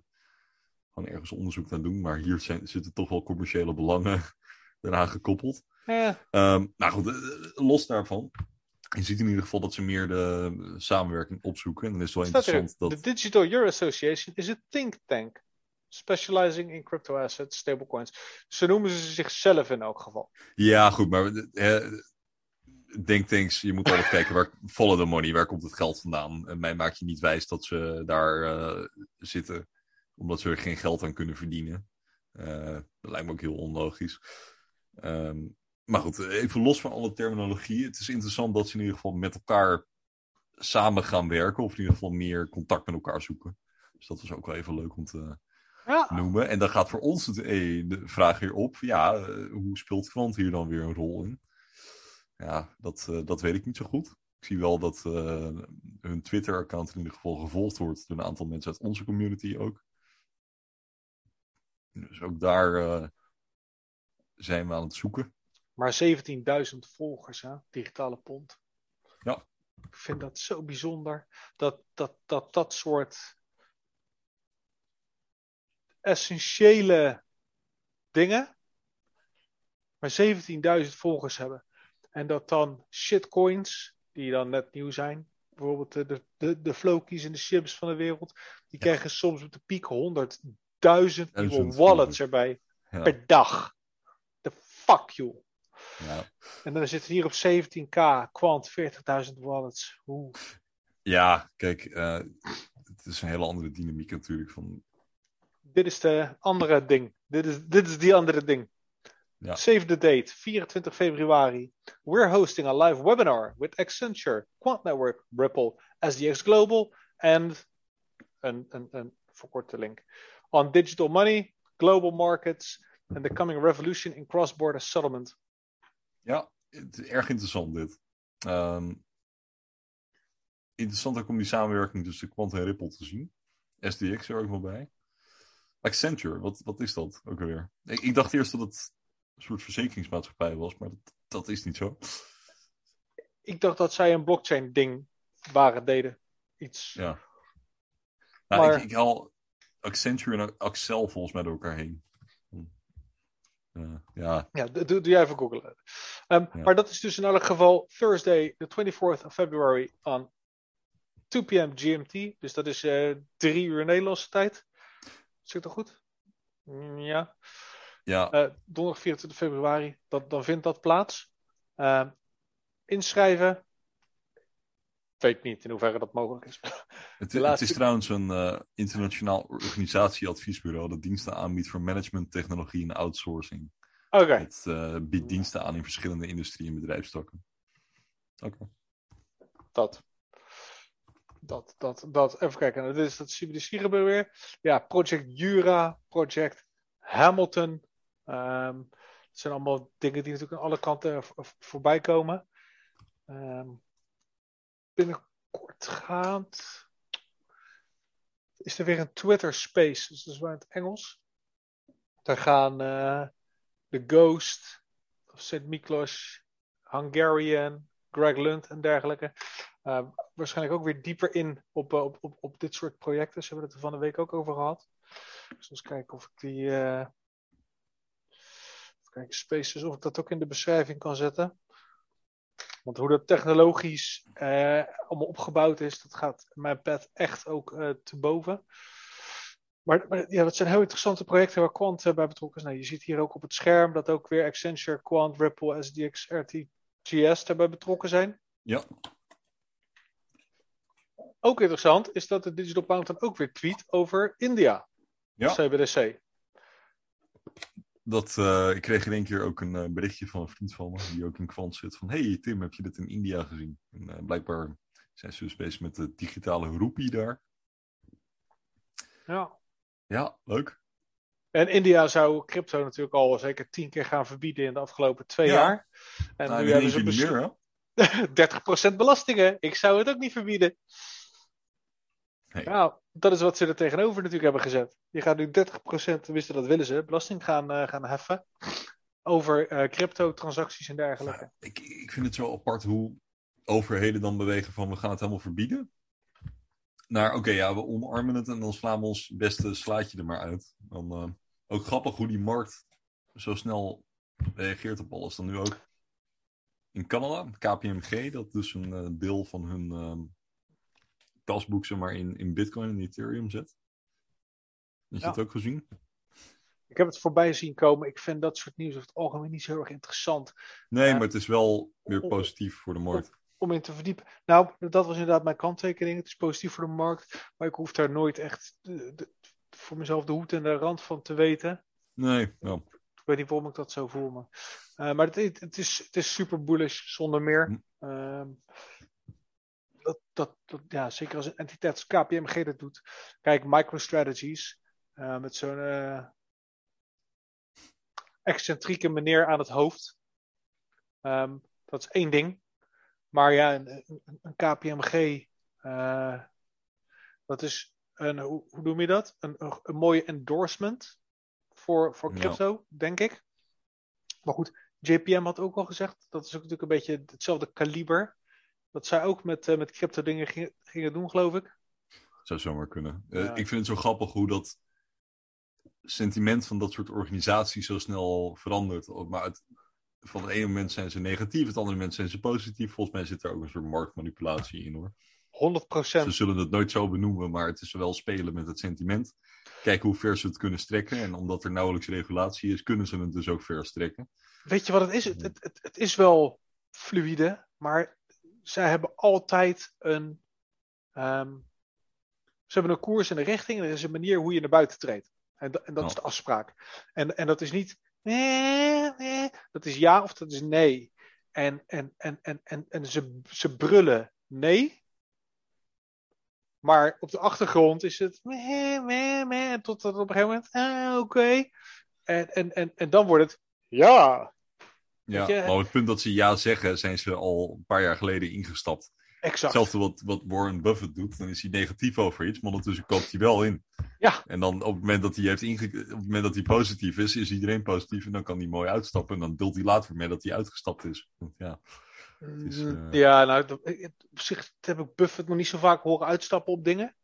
gewoon ergens onderzoek naar doen. Maar hier zijn, zitten toch wel commerciële belangen eraan gekoppeld. Ja. Um, nou goed, los daarvan. Je ziet in ieder geval dat ze meer de samenwerking opzoeken. En dan is het wel Staat interessant er, dat... De Digital Euro Association is een think tank. Specializing in crypto assets, stablecoins. Ze noemen ze zichzelf in elk geval. Ja, goed, maar denktanks, je moet altijd kijken waar follow the money, waar komt het geld vandaan? En mij maakt je niet wijs dat ze daar uh, zitten, omdat ze er geen geld aan kunnen verdienen. Uh, lijkt me ook heel onlogisch. Um, maar goed, even los van alle terminologie. Het is interessant dat ze in ieder geval met elkaar samen gaan werken. Of in ieder geval meer contact met elkaar zoeken. Dus dat was ook wel even leuk om te ja. noemen. En dan gaat voor ons het, eh, de vraag hier op. Ja, uh, hoe speelt klant hier dan weer een rol in? Ja, dat, uh, dat weet ik niet zo goed. Ik zie wel dat uh, hun Twitter-account in ieder geval gevolgd wordt door een aantal mensen uit onze community ook. Dus ook daar uh, zijn we aan het zoeken. Maar 17.000 volgers, hè? digitale pond. Ja. Ik vind dat zo bijzonder. Dat dat, dat, dat soort essentiële dingen, maar 17.000 volgers hebben. En dat dan shitcoins, die dan net nieuw zijn, bijvoorbeeld de, de, de Flokies en de Shibs van de wereld, die ja. krijgen soms op de piek 100.000 nieuwe wallets erbij ja. per dag. The fuck you. Ja. En dan zit het hier op 17k, kwant 40.000 wallets. Oeh. Ja, kijk, uh, het is een hele andere dynamiek natuurlijk. Van... Dit is de andere ding. Dit is, dit is die andere ding. Ja. Save the date, 24 februari. We're hosting a live webinar with Accenture, Quant Network, Ripple, SDX Global, and een, een, een verkorte link. On digital money, global markets, and the coming revolution in cross-border settlement. Ja, het is erg interessant dit. Um, interessant ook om die samenwerking tussen Quant en Ripple te zien. SDX er ook wel bij. Accenture, wat, wat is dat ook alweer? Ik, ik dacht eerst dat het een soort verzekeringsmaatschappij was, maar dat, dat is niet zo. Ik dacht dat zij een blockchain ding waren, deden. Iets. Ja. Nou, maar... ik, ik haal Accenture en Axel volgens mij door elkaar heen. Uh, ja. ja, doe, doe jij even googlen. Um, ja. Maar dat is dus in elk geval Thursday, the 24th of February, on 2 p.m. GMT. Dus dat is uh, drie uur Nederlandse tijd. Zit dat goed? Ja. Ja. Uh, donderdag 24 februari, dat, dan vindt dat plaats. Uh, inschrijven. Ik weet niet in hoeverre dat mogelijk is. Het, laatste... het is trouwens een uh, internationaal organisatieadviesbureau dat diensten aanbiedt voor management, technologie en outsourcing. Oké. Okay. Het uh, biedt diensten aan in verschillende industrie- en bedrijfstakken. Oké. Okay. Dat. Dat, dat, dat. Even kijken. Dit is dat CBDC gebeuren weer. Ja, Project Jura, Project Hamilton. Um, het zijn allemaal dingen die natuurlijk aan alle kanten voorbij komen. Um, binnenkort gaand is er weer een Twitter Space, dus dat is wel in het Engels. Daar gaan de Ghost St. Miklos, Hungarian, Greg Lund en dergelijke. Uh, waarschijnlijk ook weer dieper in op, op, op, op dit soort projecten. Ze hebben het er van de week ook over gehad. Dus eens kijken of ik die. Uh, kijken, Spaces, of ik dat ook in de beschrijving kan zetten. Want hoe dat technologisch allemaal opgebouwd is, dat gaat mijn pet echt ook te boven. Maar, maar, ja, dat zijn heel interessante projecten waar Quant bij betrokken is. Nou, je ziet hier ook op het scherm dat ook weer Accenture, Quant, Ripple, SDX, RTGS daarbij betrokken zijn. Ja. Ook interessant is dat de Digital Mountain ook weer tweet over India. Ja. CBDC. Dat, uh, ik kreeg in één keer ook een uh, berichtje van een vriend van me, die ook in Quant zit, van hey Tim, heb je dit in India gezien? En uh, blijkbaar zijn ze dus bezig met de digitale roepie daar. Ja. Ja, leuk. En India zou crypto natuurlijk al zeker tien keer gaan verbieden in de afgelopen twee Ja. jaar. En Nou, nu hebben ze keer niet beslo- meer, hè? 30% belastingen. Ik zou het ook niet verbieden. Nee. Nou, dat is wat ze er tegenover natuurlijk hebben gezet. Je gaat nu 30%, wisten dat willen ze, belasting gaan, eh, gaan heffen. Over eh crypto-transacties en dergelijke. Ik, ik vind het zo apart hoe overheden dan bewegen van we gaan het helemaal verbieden. Naar oké, ja, we omarmen het en dan slaan we ons beste slaatje er maar uit. Dan, eh, ook grappig hoe die markt zo snel reageert op alles. Dan nu ook in Canada, KPMG, dat dus een eh, deel van hun ehm kasboek zeg maar, in, in Bitcoin en Ethereum zet. Heb je Ja. het ook gezien? Ik heb het voorbij zien komen. Ik vind dat soort nieuws over het algemeen niet zo heel erg interessant Nee, Ja. maar het is wel weer positief voor de markt. om in te verdiepen. Nou, dat was inderdaad mijn kanttekening. Het is positief voor de markt, maar ik hoef daar nooit echt voor mezelf de hoed en de rand van te weten. Nee, nou, Ik weet niet waarom ik dat zo voel. Maar, Eh, maar het, het, is, het is super bullish, zonder meer. Ehm, dat, dat, dat, ja, zeker als een entiteit als KPMG dat doet. Kijk, MicroStrategies, eh, met zo'n eh, excentrieke meneer aan het hoofd. Ehm, dat is één ding. Maar ja, een, een, KPMG, dat is een, hoe, hoe noem je dat? Een, een, een mooie endorsement voor, voor crypto, denk ik. Maar goed, JPM had ook al gezegd, dat is ook natuurlijk een beetje hetzelfde kaliber. Dat zij ook met, eh, met crypto dingen gingen, gingen doen, geloof ik. zou zomaar kunnen. Eh, ik vind het zo grappig hoe dat sentiment van dat soort organisaties zo snel verandert. Maar het, van het ene moment zijn ze negatief, het andere moment zijn ze positief. Volgens mij zit er ook een soort marktmanipulatie in hoor. 100 Ze zullen het nooit zo benoemen, maar het is wel spelen met het sentiment. Kijken hoe ver ze het kunnen strekken. En omdat er nauwelijks regulatie is, kunnen ze het dus ook ver strekken. Weet je wat het is? Het, het, het, is wel fluïde, maar zij hebben altijd een. ehm, ze hebben een koers en een richting en er is een manier hoe je naar buiten treedt. En, da- en dat is de afspraak. En, en dat is niet. dat is ja of dat is nee. En, en, en, en, en, en ze, ze brullen nee. Maar op de achtergrond is het. meh, meh, meh, tot op een gegeven moment. Ah, oké. En, en, en, en dan wordt het. Ja, Ja, maar op het punt dat ze ja zeggen, zijn ze al een paar jaar geleden ingestapt. Exact. Hetzelfde wat, wat Warren Buffett doet. Dan is hij negatief over iets, maar ondertussen koopt hij wel in. Ja. En dan op het moment dat hij, heeft inge... op het moment dat hij positief is, is iedereen positief. En dan kan hij mooi uitstappen. En dan deelt hij later mee dat hij uitgestapt is. Ja, is, Mm, eh, Ja, nou, op zich heb ik Buffett nog niet zo vaak horen uitstappen op dingen.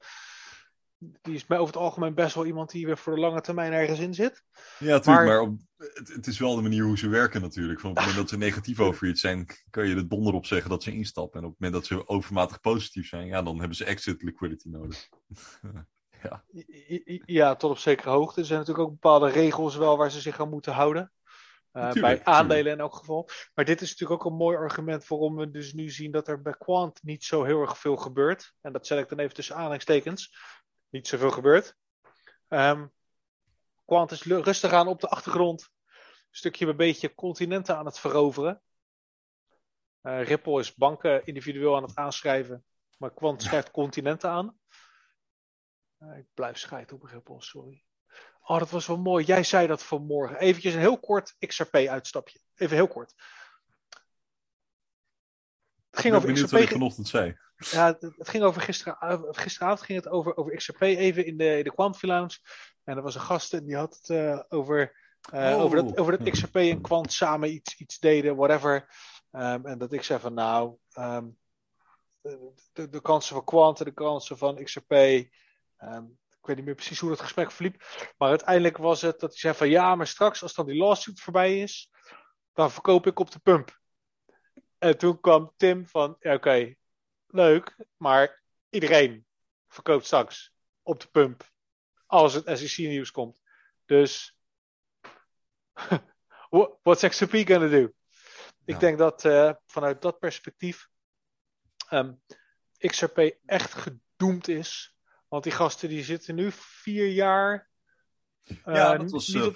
Die is mij over het algemeen best wel iemand die weer voor de lange termijn ergens in zit. ja natuurlijk. Maar- Maar, op, het, het is wel de manier hoe ze werken natuurlijk. Van op het moment dat ze negatief over iets zijn, kan je er donder op zeggen dat ze instappen. En op het moment dat ze overmatig positief zijn, ja, dan hebben ze exit liquidity nodig. ja. Ja, tot op zekere hoogte. Er zijn natuurlijk ook bepaalde regels wel waar ze zich aan moeten houden. Eh, Natuurlijk, bij aandelen in elk geval. Maar dit is natuurlijk ook een mooi argument waarom we dus nu zien dat er bij Quant niet zo heel erg veel gebeurt. En dat zet ik dan even tussen aanhalingstekens. Niet zoveel gebeurt. Ehm Quant is rustig aan op de achtergrond. Een stukje bij beetje continenten aan het veroveren. Eh, Ripple is banken individueel aan het aanschrijven. Maar Quant schrijft continenten aan. Eh, ik blijf scheiden op Ripple, sorry. Oh, dat was wel mooi. Jij zei dat vanmorgen. Eventjes een heel kort XRP-uitstapje. Even heel kort. Ging over XRP. wat ik vanochtend zei. Ja, het, het ging over gisteren, gisteravond ging het over, over XRP even in de, in de Quant Lounge. En er was een gast en die had het eh, over Uh, Oh. over, dat, over dat XRP en Quant samen iets, iets deden, whatever. Ehm, en dat ik zei van nou, ehm, de, de, de kansen van Quant en de kansen van XRP. ehm, ik weet niet meer precies hoe het gesprek verliep. Maar uiteindelijk was het dat hij zei van ja, maar straks als dan die lawsuit voorbij is, dan verkoop ik op de pump. En toen kwam Tim van ja, oké, leuk, maar iedereen verkoopt straks op de pump als het SEC nieuws komt. Dus what- what's XRP gonna do? Ik denk dat eh, vanuit dat perspectief ehm, XRP echt gedoemd is. Want die gasten die zitten nu vier jaar. eh, ja, dat was. eh, op-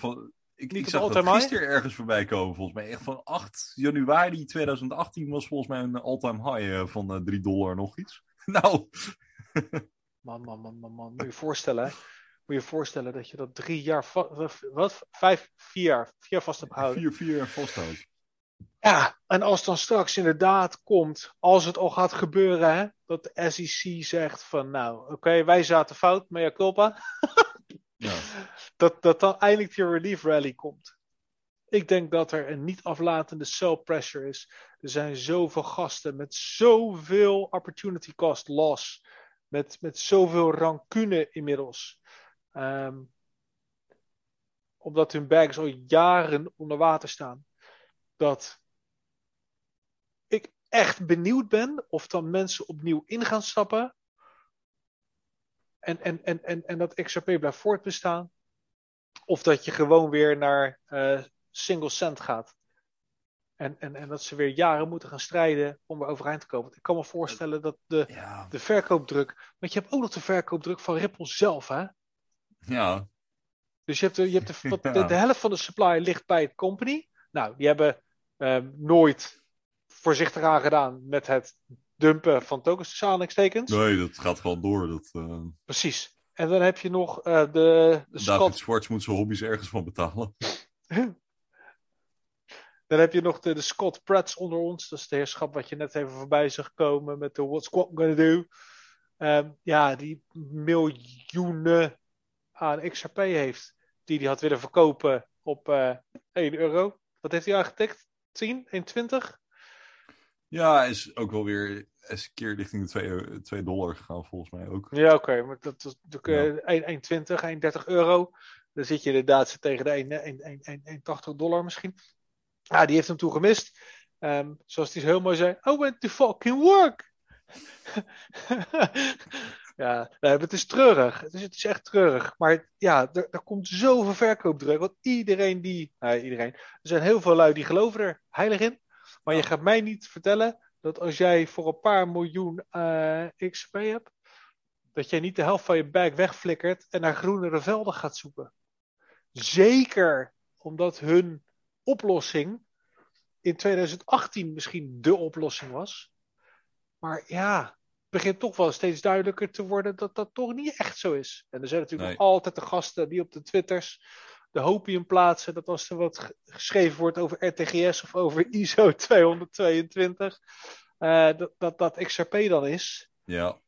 ik, niet ik zag dat gisteren ergens voorbij komen, volgens mij. Echt van 8 januari 2018 was volgens mij een all-time high eh, van eh 3 dollar nog iets. Nou, Man, man, man, man, man. Moet je je voorstellen, hè? Moet je je voorstellen dat je dat drie jaar, va- wat? Vijf, vier jaar, vier jaar vast hebt gehouden. 4-4 vasthoudt. Ja, en als dan straks inderdaad komt, als het al gaat gebeuren, hè, dat de SEC zegt van, nou, oké, wij zaten fout, mea culpa, Ja. dat, dat dan eindelijk die relief rally komt. Ik denk dat er een niet aflatende sell pressure is. Er zijn zoveel gasten met zoveel opportunity cost loss, met, met zoveel rancune inmiddels. Ehm, omdat hun bags al jaren onder water staan. Dat ik echt benieuwd ben of dan mensen opnieuw in gaan stappen. En, en, en, en, en dat XRP blijft voortbestaan. Of dat je gewoon weer naar eh, single cent gaat. En, en, en dat ze weer jaren moeten gaan strijden om er overeind te komen. Ik kan me voorstellen dat de, Ja. de verkoopdruk. Want je hebt ook nog de verkoopdruk van Ripple zelf, hè? ja. Dus je hebt, de, je hebt de, wat- de, helft van de supply ligt bij het company. Nou, die hebben ehm, nooit voorzichtig aan gedaan met het dumpen van tokens tussen aanhalingstekens. Nee, dat gaat gewoon door. Dat, eh, Precies. En dan heb je nog eh, de, de David Scott. Schwartz moet zijn hobby's ergens van betalen. Dan heb je nog de, de Scott Pratts onder ons. Dat is de heerschap wat je net even voorbij zag komen met de What's Squad Gonna Do. Ehm, ja, die miljoenen aan XRP heeft. Die hij had willen verkopen op eh 1 euro. Wat heeft hij aangetikt? 10? 1,20? Ja, is ook wel weer eens een keer richting de 2, 2 dollar gegaan, volgens mij ook. Ja, oké. maar dat is natuurlijk eh, 1,20, 1,30 euro. Dan zit je inderdaad tegen de 1, 1, 1, 1, 1,80 dollar misschien. Ja, die heeft hem toen gemist. Ehm, zoals zo heel mooi zei. I went to fucking work. ja, nee, het is treurig. Het is, het is echt treurig. Maar ja, er, er komt zoveel verkoopdruk. Want iedereen die... Nou, iedereen. Er zijn heel veel lui die geloven er heilig in. Maar je gaat mij niet vertellen dat als jij voor een paar miljoen eh, XP hebt, dat jij niet de helft van je bag wegflikkert en naar groenere velden gaat zoeken. Zeker omdat hun oplossing in 2018 misschien de oplossing was. Maar ja, het begint toch wel steeds duidelijker te worden dat dat toch niet echt zo is. En er zijn natuurlijk Nee. altijd de gasten die op de Twitters de hopium plaatsen dat als er wat ge- geschreven wordt over RTGS of over ISO 222, eh, dat, dat dat XRP dan is. Ja,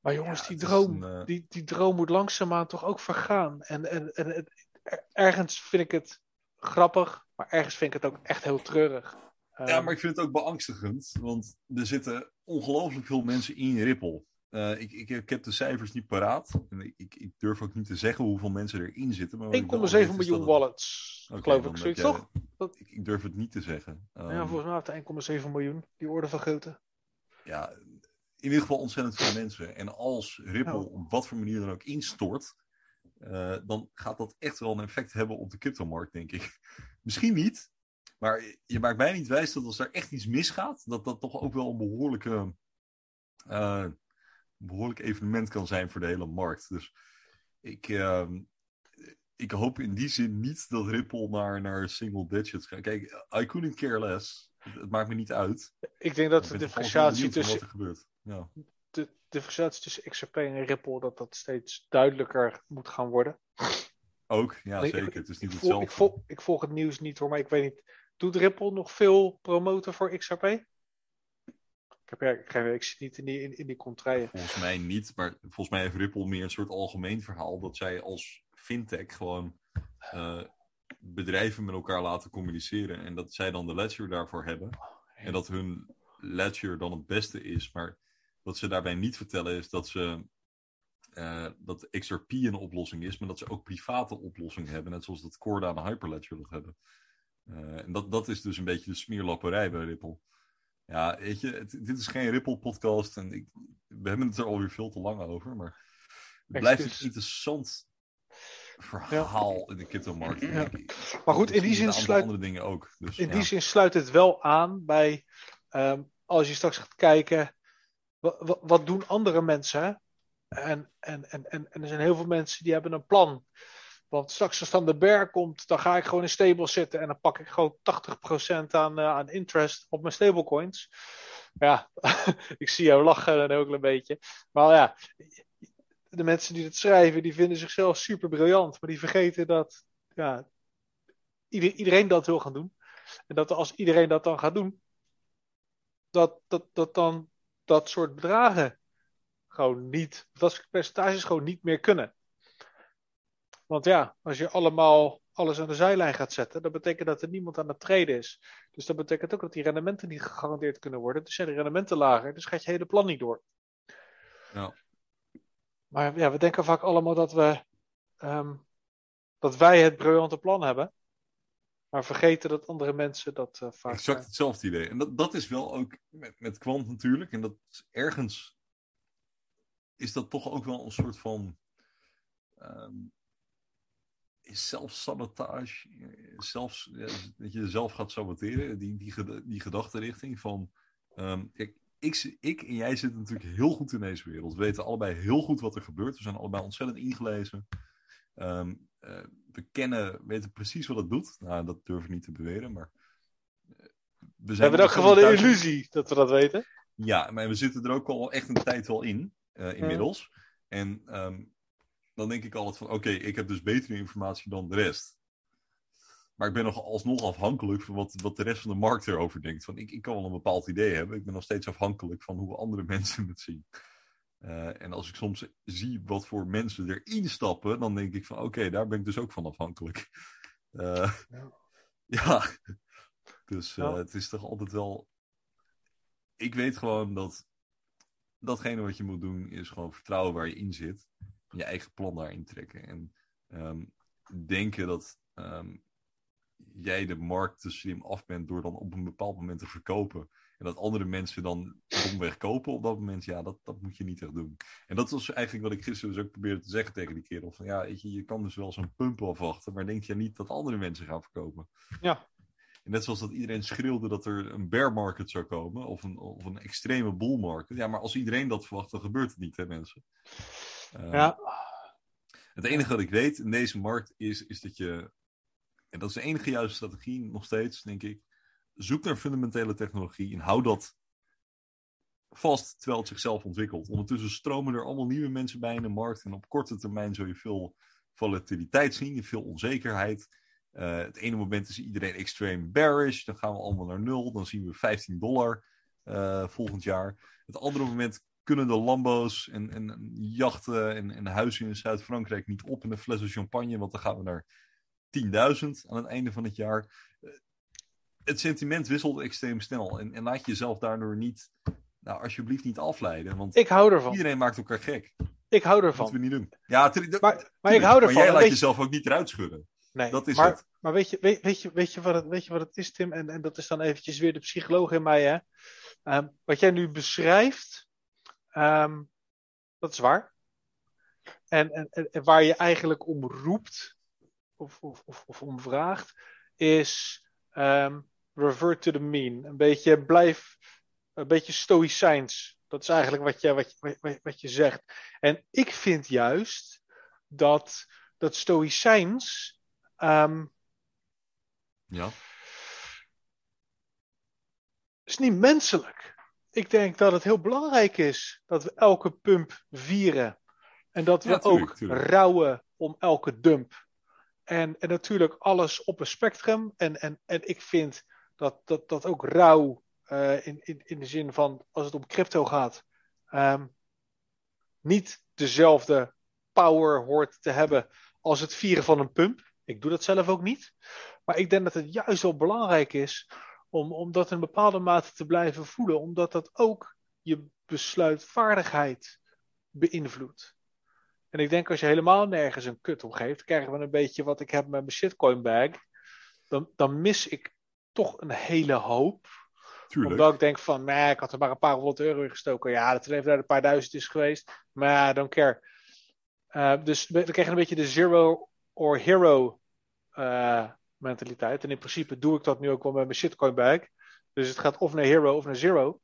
Maar jongens, Ja, die, droom, een, eh, die, die droom moet langzaamaan toch ook vergaan. En, en, en het- er- ergens vind ik het grappig, maar ergens vind ik het ook echt heel treurig. ja, Ehm, maar ik vind het ook beangstigend, want er zitten ongelooflijk veel mensen in Ripple. Eh, ik, ik, ik heb de cijfers niet paraat. En ik, ik, durf ook niet te zeggen hoeveel mensen erin zitten. maar wat ik wel 1,7 weet is miljoen het- wallets, geloof ik, zoiets jij- toch? Dat- Ik, durf het niet te zeggen. ja, Ehm, volgens mij heeft hij 1,7 miljoen, die orde van grootte. ja, in ieder geval ontzettend veel mensen. En als Ripple Ja. op wat voor manier dan ook instort, eh, dan gaat dat echt wel een effect hebben op de cryptomarkt, denk ik. Misschien niet, maar je maakt mij niet wijs dat als er echt iets misgaat, dat dat toch ook wel een behoorlijke, eh, behoorlijk evenement kan zijn voor de hele markt. Dus ik, ehm, ik hoop in die zin niet dat Ripple naar, naar single digits gaat. Kijk, I couldn't care less. Het, het maakt me niet uit. Ik denk dat Ik de differentiatie tussen, wat er gebeurt. Ja. de differentiatie tussen XRP en Ripple, dat dat steeds duidelijker moet gaan worden. Ook, ja Nee, zeker. ik- het is niet Ik volg, hetzelfde. ik, volg, ik volg het nieuws niet hoor, maar ik weet niet. Doet Ripple nog veel promoten voor XRP? Ik, heb, ja, ik, zit niet in die, in, in die contraien. Volgens mij niet, maar volgens mij heeft Ripple meer een soort algemeen verhaal dat zij als fintech gewoon eh, bedrijven met elkaar laten communiceren. En dat zij dan de ledger daarvoor hebben. En dat hun ledger dan het beste is. Maar wat ze daarbij niet vertellen is dat ze uh, dat XRP een oplossing is, maar dat ze ook private oplossingen hebben, net zoals dat Corda en Hyperledger dat hebben. Uh, en dat, dat is dus een beetje de smeerlapperij bij Ripple. Ja, weet je, het, dit is geen Ripple-podcast en ik, we hebben het er alweer veel te lang over, maar het blijft een interessant verhaal ja. in de cryptomarkt. Ja. Maar goed, in die zin sluit, andere dingen ook. Dus, in die zin sluit het wel aan bij, um, als je straks gaat kijken, wat, wat doen andere mensen? En, en, en, en, en er zijn heel veel mensen die hebben een plan. Want straks als dan de bear komt, dan ga ik gewoon in stable zitten en dan pak ik gewoon 80% aan, uh, aan interest op mijn stablecoins. Ja, ik zie jou lachen en ook een beetje. Maar ja, de mensen die het schrijven, die vinden zichzelf super briljant. Maar die vergeten dat ja, iedereen dat wil gaan doen. En dat als iedereen dat dan gaat doen, dat, dat, dat dan dat soort bedragen gewoon niet, dat soort percentages gewoon niet meer kunnen. Want ja, als je allemaal alles aan de zijlijn gaat zetten, dat betekent dat er niemand aan het treden is. Dus dat betekent ook dat die rendementen niet gegarandeerd kunnen worden. Dus zijn de rendementen lager, dus gaat je hele plan niet door. Ja. Maar ja, we denken vaak allemaal dat we um, dat wij het briljante plan hebben. Maar vergeten dat andere mensen dat uh, vaak. Exact hetzelfde idee. En dat, dat is wel ook met, met kwant natuurlijk. En dat ergens is dat toch ook wel een soort van um, zelfsabotage. Zelfs, ja, dat je jezelf gaat saboteren. Die, die, die gedachtenrichting van. Um, kijk, ik, ik en jij zitten natuurlijk heel goed in deze wereld. We weten allebei heel goed wat er gebeurt. We zijn allebei ontzettend ingelezen. Um, uh, we kennen, weten precies wat het doet. Nou, dat durf ik niet te beweren, maar. Uh, we, zijn we hebben in elk geval de illusie dat we dat weten. Ja, maar we zitten er ook al echt een tijd wel in uh, inmiddels. En um, dan denk ik altijd van, oké, okay, ik heb dus betere informatie dan de rest. Maar ik ben nog alsnog afhankelijk van wat, wat de rest van de markt erover denkt. Van, ik, ik kan wel een bepaald idee hebben. Ik ben nog steeds afhankelijk van hoe andere mensen het zien. Uh, en als ik soms zie wat voor mensen erin stappen, dan denk ik van oké, okay, daar ben ik dus ook van afhankelijk. Uh, ja. ja. Dus uh, ja. het is toch altijd wel. Ik weet gewoon dat datgene wat je moet doen is gewoon vertrouwen waar je in zit. Je eigen plan daarin trekken. En um, denken dat um, jij de markt te slim af bent door dan op een bepaald moment te verkopen. En dat andere mensen dan domweg kopen op dat moment. Ja, dat, dat moet je niet echt doen. En dat was eigenlijk wat ik gisteren dus ook probeerde te zeggen tegen die kerel. Van ja, je, je kan dus wel zo'n pump afwachten. Maar denk je niet dat andere mensen gaan verkopen? Ja. En net zoals dat iedereen schreeuwde dat er een bear market zou komen, of een, of een extreme bull market. Ja, maar als iedereen dat verwacht, dan gebeurt het niet, hè mensen. Uh, ja. Het enige wat ik weet in deze markt is, is dat je, en dat is de enige juiste strategie nog steeds, denk ik, zoek naar fundamentele technologie en hou dat vast terwijl het zichzelf ontwikkelt. Ondertussen stromen er allemaal nieuwe mensen bij in de markt en op korte termijn zul je veel volatiliteit zien, veel onzekerheid. Uh, het ene moment is iedereen extreme bearish. Dan gaan we allemaal naar nul. Dan zien we 15 dollar uh, volgend jaar. Het andere moment kunnen de Lambo's en, en jachten en, en huizen in Zuid-Frankrijk niet op in een fles champagne. Want dan gaan we naar 10.000 aan het einde van het jaar. Uh, het sentiment wisselt extreem snel. En, en laat jezelf daardoor niet, nou alsjeblieft niet afleiden. Want ik hou ervan. Iedereen maakt elkaar gek. Ik hou ervan. Dat we niet doen. Ja, maar, maar ik hou ervan. Maar jij laat jezelf ook niet eruit schudden. Nee, dat is maar, het. maar weet, je, weet, weet, je, weet, je wat het, weet je wat het is, Tim? En, en dat is dan eventjes weer de psycholoog in mij. Hè? Um, wat jij nu beschrijft, um, dat is waar. En, en, en, waar je eigenlijk om roept, of, of, of, of om vraagt, is um, revert to the mean. Een beetje blijf, een beetje stoïcijns. Dat is eigenlijk wat je, wat, je, wat, je zegt. En ik vind juist dat, dat stoïcijns Um, ja. is niet menselijk. Ik denk dat het heel belangrijk is dat we elke pump vieren. En dat we Ja, tuurlijk, ook tuurlijk. rouwen om elke dump. En, en natuurlijk alles op een spectrum. En, en, en ik vind dat, dat, dat ook rouw eh, in, in, in de zin van als het om crypto gaat. ehm, niet dezelfde power hoort te hebben als het vieren van een pump. Ik doe dat zelf ook niet. Maar ik denk dat het juist wel belangrijk is om, om dat in een bepaalde mate te blijven voelen. Omdat dat ook je besluitvaardigheid beïnvloedt. En ik denk als je helemaal nergens een kut om geeft, krijgen we een beetje wat ik heb met mijn shitcoin bag. Dan, dan mis ik toch een hele hoop. Tuurlijk. Omdat ik denk van, nee, ik had er maar een paar honderd euro in gestoken. Ja, dat het even naar een paar duizend is geweest. Maar don't care. Uh, dus we krijgen een beetje de zero or hero uh, mentaliteit. En in principe doe ik dat nu ook wel met mijn shitcoin bag. Dus het gaat of naar hero of naar zero.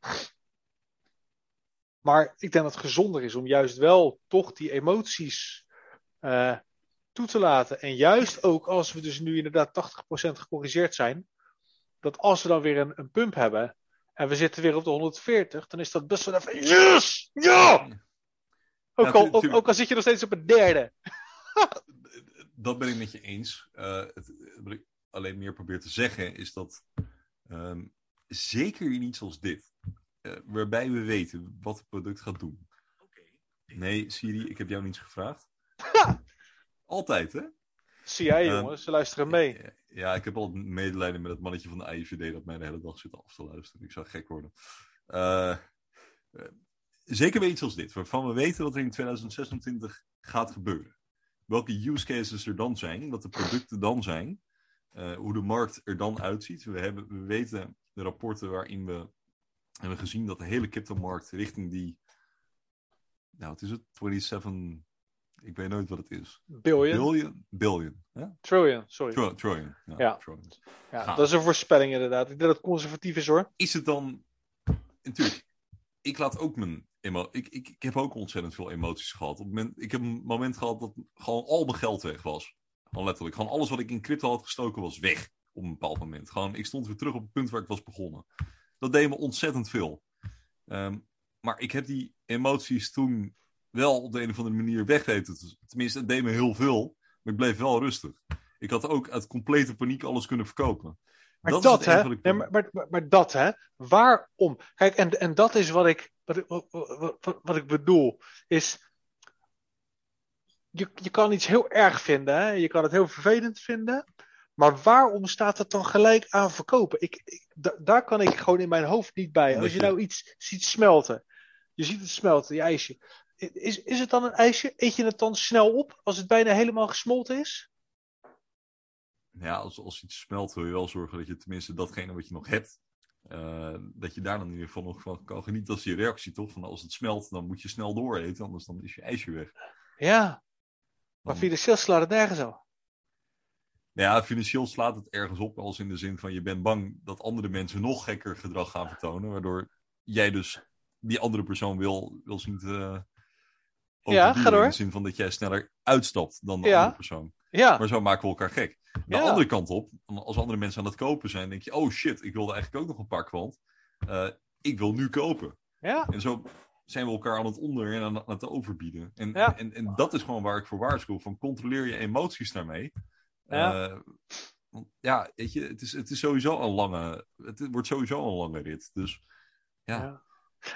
Maar ik denk dat het gezonder is om juist wel toch die emoties uh, toe te laten. En juist ook als we dus nu inderdaad 80% gecorrigeerd zijn. Dat als we dan weer een, een pump hebben. En we zitten weer op de 140. Dan is dat best wel even. Yes! Ja! Ook, al, ook, ook al zit je nog steeds op een derde. dat ben ik met je eens. Eh, het, wat ik alleen meer probeer te zeggen is dat ehm, zeker in iets als dit, eh, waarbij we weten wat het product gaat doen. Nee, Siri, ik heb jou niets gevraagd. Altijd, hè? Zie jij, Ehm, jongens, ze luisteren mee. Ja, Ja, ik heb al medelijden met het mannetje van de IVD dat mij de hele dag zit af te luisteren. Ik zou gek worden. Eh, eh, zeker bij iets als dit, waarvan we weten wat er in 2026 gaat gebeuren. Welke use cases er dan zijn, wat de producten dan zijn, eh, hoe de markt er dan uitziet. We, hebben, we weten de rapporten waarin we hebben gezien dat de hele cryptomarkt richting die, nou wat is het, 27, ik weet nooit wat het is. Billion. Billion? Trillion, sorry. Tro- Trillion. Ja, Ja. dat is een voorspelling inderdaad. Ik denk dat het conservatief is hoor. Is het dan. Natuurlijk, ik laat ook mijn. Ik, ik, ik heb ook ontzettend veel emoties gehad. Op moment, ik heb een moment gehad dat gewoon al mijn geld weg was. Gewoon letterlijk. Gewoon alles wat ik in crypto had gestoken was weg. Op een bepaald moment. Gewoon, ik stond weer terug op het punt waar ik was begonnen. Dat deed me ontzettend veel. Ehm, maar ik heb die emoties toen wel op de een of andere manier weg Tenminste, het deed me heel veel. Maar ik bleef wel rustig. Ik had ook uit complete paniek alles kunnen verkopen. Maar Dat hè? Nee, maar, maar, dat, hè? Waarom? Kijk, en, en dat is wat ik, wat, ik- wat, wat, wat ik bedoel. Is. Je, je kan iets heel erg vinden, hè? Je kan het heel vervelend vinden. Maar waarom staat het dan gelijk aan verkopen? Ik, ik, da- daar kan ik gewoon in mijn hoofd niet bij. Als je je- nou iets ziet smelten. Je ziet het smelten, je ijsje. Is, is het dan een ijsje? Eet je het dan snel op als het bijna helemaal gesmolten is? Ja, als, als iets smelt, wil je wel zorgen dat je tenminste datgene wat je nog hebt, eh, dat je daar dan in ieder geval nog van kan genieten als die reactie, toch? Van als het smelt, dan moet je snel dooreten, anders dan is je ijsje weg. Ja, maar financieel slaat het nergens op. Ja, financieel slaat het ergens op, als in de zin van je bent bang dat andere mensen nog gekker gedrag gaan vertonen, waardoor jij dus die andere persoon wil, wil zien te Ja, overduwen, ga door. In de zin van dat jij sneller uitstapt dan de Ja. andere persoon. Ja, Maar zo maken we elkaar gek. De Ja. andere kant op, als andere mensen aan het kopen zijn, denk je: oh shit, ik wilde eigenlijk ook nog een paar kwant. Eh, ik wil nu kopen. ja. En zo zijn we elkaar aan het onder en aan, het overbieden. En, Ja. en, en dat is gewoon waar ik voor waarschuw: van controleer je emoties daarmee. Ja. Eh, want ja, weet je, het is, het is sowieso een lange. Het wordt sowieso een lange rit. Dus ja.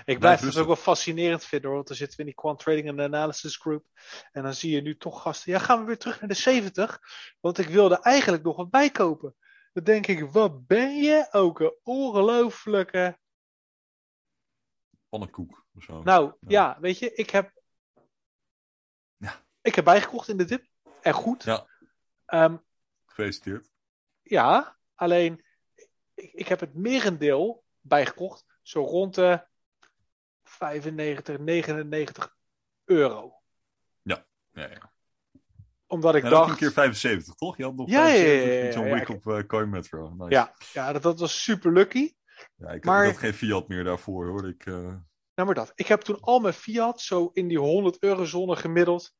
Ik blijf het ook wel fascinerend vinden hoor. Want dan zitten we in die Quant Trading and Analysis Group. En dan zie je nu toch gasten. Ja, gaan we weer terug naar de 70. Want ik wilde eigenlijk nog wat bijkopen. Dan denk ik, wat ben je ook een ongelofelijke. pannenkoek of zo. Nou Ja. ja, weet je, ik heb. Ja. Ik heb bijgekocht in de dip. En goed. Ja. Ehm, Gefeliciteerd. ja, alleen ik, ik heb het merendeel bijgekocht. Zo rond de 95, 99 euro. Ja, ja. Omdat ik Ja, dat dacht. een keer 75, toch? Je had nog Ja, ja, ja, 75 ja, met zo'n ja, week ja. op eh, Coin Metro. Nice. Ja, ja dat, dat was super lucky. Ja, ik, Maar- had geen Fiat meer daarvoor hoor. Ik, eh, Nou, maar dat. Ik heb toen al mijn Fiat zo in die 100 euro zone gemiddeld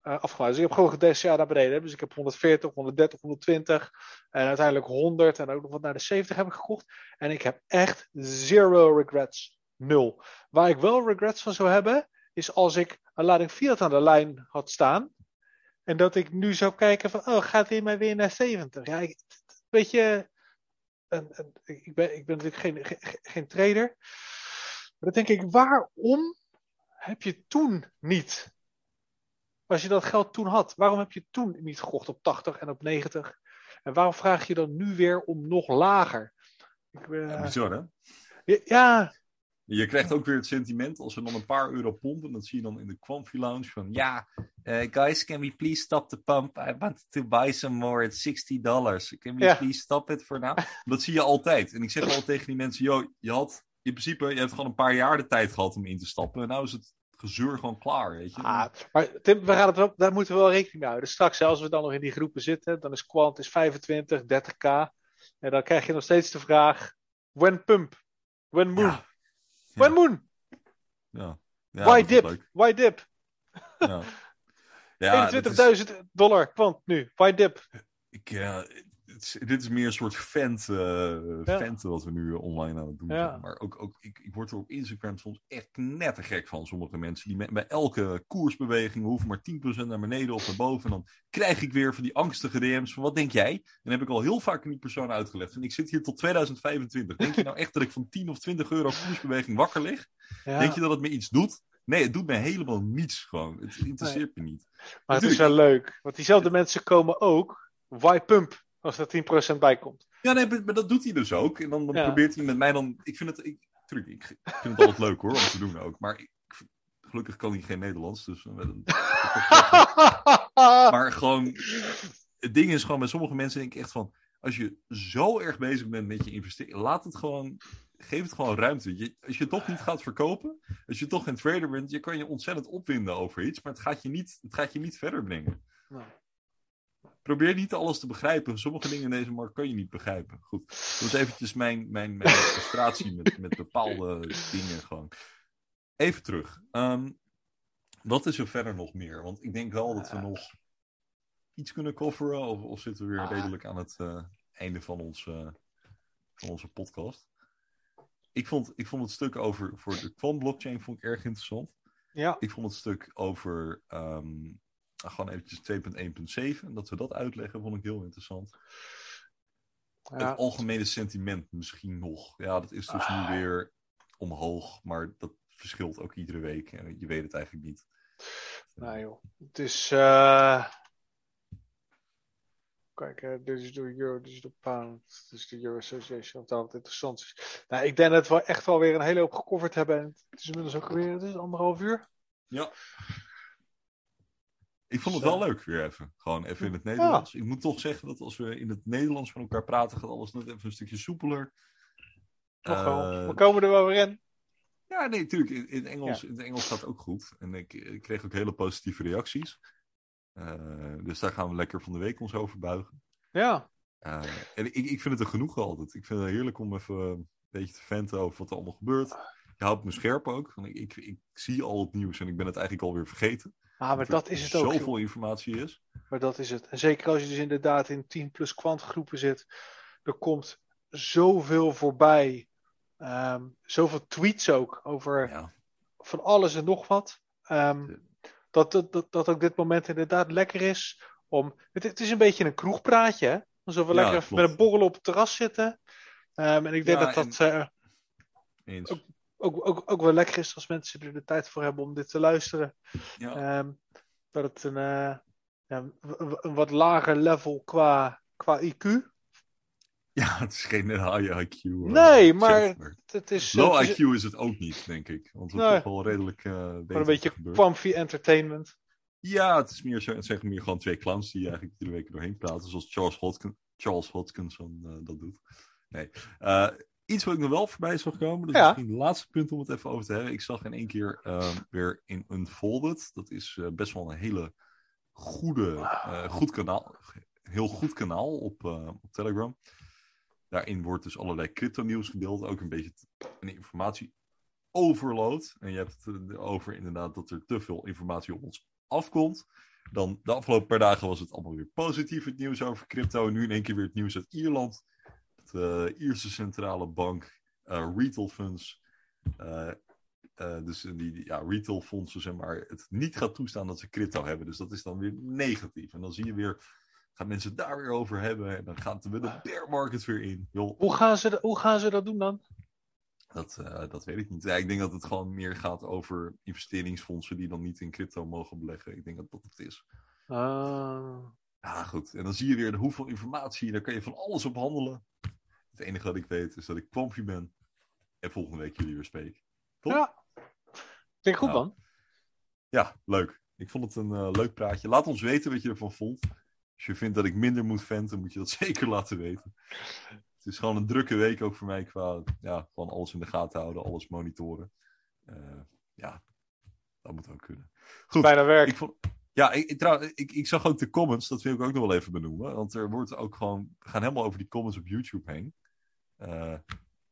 eh afgemaakt. Dus ik heb gewoon gedecideerd naar beneden. hè. Dus ik heb 140, 130, 120 en uiteindelijk 100 en ook nog wat naar de 70 heb ik gekocht. En ik heb echt zero regrets. Nul. Waar ik wel regrets van zou hebben, is als ik een lading Fiat aan de lijn had staan. En dat ik nu zou kijken van, oh, gaat hij mij weer naar 70? Ja, ik, weet je, en, en, ik, ben, ik ben natuurlijk geen, geen, geen trader. Maar dan denk ik, waarom heb je toen niet? als je dat geld toen had, waarom heb je toen niet gekocht op 80 en op 90? En waarom vraag je dan nu weer om nog lager? Ik, uh, ja, bizar, hè? Ja. Je krijgt ook weer het sentiment als we dan een paar euro pompen. Dat zie je dan in de Quamfi Lounge van... Ja, uh, guys, can we please stop the pump? I want to buy some more at 60 dollars. Can we please stop it for now? Dat zie je altijd. En ik zeg al tegen die mensen... Yo, je had in principe... Je hebt gewoon een paar jaar de tijd gehad om in te stappen. En nou is het gezeur gewoon klaar, weet je. Ah, maar Tim, we gaan het wel, daar moeten we wel rekening mee houden. Straks, als we dan nog in die groepen zitten, dan is Quant is 25, 30k. En dan krijg je nog steeds de vraag: when pump? When? Ja. When ja. moon? Ja. ja Why dip? Why dip? Ja. ja 21.000 dollar Quant nu. Why dip? Ik, ja, dit is meer een soort vent, uh, ja. wat we nu online aan het doen zijn. Maar ook, ook ik, ik word er op Instagram soms echt knettergek van. Sommige mensen die bij elke koersbeweging hoeven maar 10% naar beneden of naar boven. En dan krijg ik weer van die angstige DM's van wat denk jij? En dan heb ik al heel vaak aan die persoon uitgelegd. En ik zit hier tot 2025. Denk je nou echt dat ik van 10 of 20 euro koersbeweging wakker lig? Denk je dat het me iets doet? Nee, het doet me helemaal niets gewoon. Het interesseert me niet. Maar het is wel leuk. Want diezelfde mensen komen ook. Why pump? Als er 10% bij komt. Ja, nee, maar dat doet hij dus ook. En dan, dan probeert hij met mij dan. Ik vind het. Ik, tuurlijk, ik vind het altijd leuk hoor, om te doen ook. Maar ik, gelukkig kan hij geen Nederlands. Dus met een, maar gewoon. Het ding is gewoon, bij sommige mensen denk ik echt van. Als je zo erg bezig bent met je investeren, laat het gewoon. Geef het gewoon ruimte. Je, als je toch niet gaat verkopen, als je toch een trader bent, je kan je ontzettend opwinden over iets, maar het gaat je niet, het gaat je niet verder brengen. Nee probeer niet alles te begrijpen. Sommige dingen in deze markt kan je niet begrijpen. Goed, dat was eventjes mijn, mijn, mijn frustratie met, met bepaalde dingen gewoon. Even terug. Um, wat is er verder nog meer? Want ik denk wel dat we nog iets kunnen coveren. Of, of zitten we weer redelijk aan het uh, einde van, ons, uh, van onze podcast. Ik vond, ik vond het stuk over voor de Quant blockchain vond ik erg interessant. Ja. Ik vond het stuk over um, gewoon eventjes 2.1.7. Dat we dat uitleggen, vond ik heel interessant. Ja. Het algemene sentiment misschien nog. Ja, dat is dus nu ah. weer omhoog, maar dat verschilt ook iedere week. En je weet het eigenlijk niet. Nou joh, het is... Uh... Kijk, uh, dit is de Euro, dit is de Pound, dit is de Euro Association, of dat het interessant is. Nou, ik denk dat we echt wel weer een hele hoop gecoverd hebben. het is inmiddels ook weer, het is anderhalf uur. Ja. Ik vond het wel leuk weer even. Gewoon even in het Nederlands. Ik moet toch zeggen dat als we in het Nederlands met elkaar praten, gaat alles net even een stukje soepeler. Toch wel. Uh, we komen er wel weer in. Ja, nee, natuurlijk. In, in, Engels, in het Engels gaat het ook goed. En ik, ik kreeg ook hele positieve reacties. Uh, dus daar gaan we lekker van de week ons over buigen. Ja. Uh, en ik, ik vind het er genoeg altijd. Ik vind het heerlijk om even een beetje te venten over wat er allemaal gebeurt. Je houdt me scherp ook. Want ik, ik, ik zie al het nieuws en ik ben het eigenlijk alweer vergeten. Ah, maar dat is het ook. Zoveel informatie is. Maar dat is het. En zeker als je dus inderdaad in 10 plus kwantgroepen zit. Er komt zoveel voorbij. Um, zoveel tweets ook over ja. van alles en nog wat. Um, dat, dat, dat, dat ook dit moment inderdaad lekker is om. Het, het is een beetje een kroegpraatje, hè? Alsof we ja, lekker met een borrel op het terras zitten. Um, en ik denk dat dat. En... Uh, ook, ook, ook, ook wel lekker is als mensen er de tijd voor hebben om dit te luisteren. Ja. Um, dat het een, uh, ja, een wat lager level qua, qua IQ. Ja, het is geen high IQ. Uh, nee, maar het is... Low het is, IQ is het ook niet, denk ik. Want het is toch wel redelijk uh, Maar een beetje comfy entertainment. Ja, het is meer, zeg meer gewoon twee clowns die eigenlijk iedere week doorheen praten. Zoals Charles, Hodgkin, Charles Hodgkinson uh, dat doet. Nee. Iets wat ik nog wel voorbij zag komen. Dat is misschien het laatste punt om het even over te hebben. Ik zag in één keer uh, weer in Unfolded. Dat is uh, best wel een hele goede, uh, goed kanaal. Heel goed kanaal op, op Telegram. Daarin wordt dus allerlei crypto nieuws gedeeld. Ook een beetje een informatie overload. En je hebt het over inderdaad dat er te veel informatie op ons afkomt. Dan de afgelopen paar dagen was het allemaal weer positief het nieuws over crypto. En nu in één keer weer het nieuws uit Ierland de eh, Ierse Centrale Bank uh, retail funds. Uh, dus die, ja, retail fondsen, zeg maar, het niet gaat toestaan dat ze crypto hebben. Dus dat is dan weer negatief. En dan zie je weer, gaan mensen daar weer over hebben. En dan gaan we de bear market weer in. Hoe, gaan ze, hoe gaan ze dat doen dan? Dat, eh, dat weet ik niet. Ja, ik denk dat het gewoon meer gaat over investeringsfondsen die dan niet in crypto mogen beleggen. Ik denk dat dat het is. Ah. Ja, goed. En dan zie je weer hoeveel informatie. Daar kan je van alles op handelen. Het enige wat ik weet is dat ik Pompje ben. En volgende week jullie weer spreek. Top? Ja. Klinkt goed, Nou. man. Ja, leuk. Ik vond het een eh, leuk praatje. Laat ons weten wat je ervan vond. Als je vindt dat ik minder moet venten, moet je dat zeker laten weten. Het is gewoon een drukke week ook voor mij qua ja, gewoon alles in de gaten houden, alles monitoren. Eh, ja, dat moet ook kunnen. Goed, Bijna werk. ik vond, ja, ik, ik, trouw, ik, ik zag ook de comments, dat wil ik ook nog wel even benoemen. Want er wordt ook gewoon, we gaan helemaal over die comments op YouTube heen. Eh,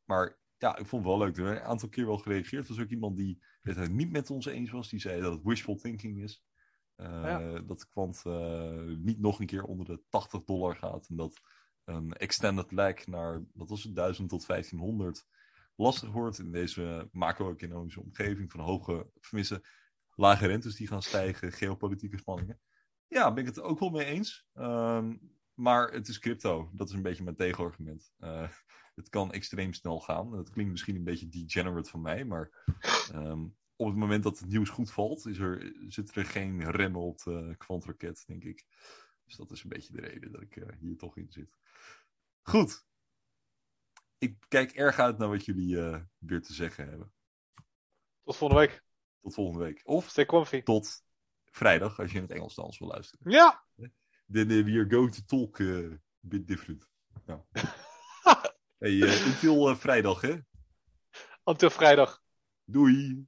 maar ja, ik vond het wel leuk. Er werd een aantal keer wel gereageerd. Er was ook iemand die het niet met ons eens was. Die zei dat het wishful thinking is. Eh, Ja. Dat de kwant eh, niet nog een keer onder de 80 dollar gaat. En dat een extended lag naar, wat was het, 1000 tot 1500 lastig wordt in deze macro-economische omgeving van hoge, tenminste, lage rentes die gaan stijgen, geopolitieke spanningen. Ja, ben ik het ook wel mee eens. Ehm, maar het is crypto. Dat is een beetje mijn tegenargument. Eh, het kan extreem snel gaan. Dat klinkt misschien een beetje degenerate van mij, maar ehm, op het moment dat het nieuws goed valt, is er, zitten er geen remmen op de kwantraket, denk ik. Dus dat is een beetje de reden dat ik eh, hier toch in zit. Goed. Ik kijk erg uit naar wat jullie eh, weer te zeggen hebben. Tot volgende week. Tot volgende week. Of tot vrijdag, als je in het Engels ons wil luisteren. Ja. Then uh, we are going to talk uh, a bit different. Ja. hey, uh, until uh, vrijdag, hè? Until vrijdag. Doei!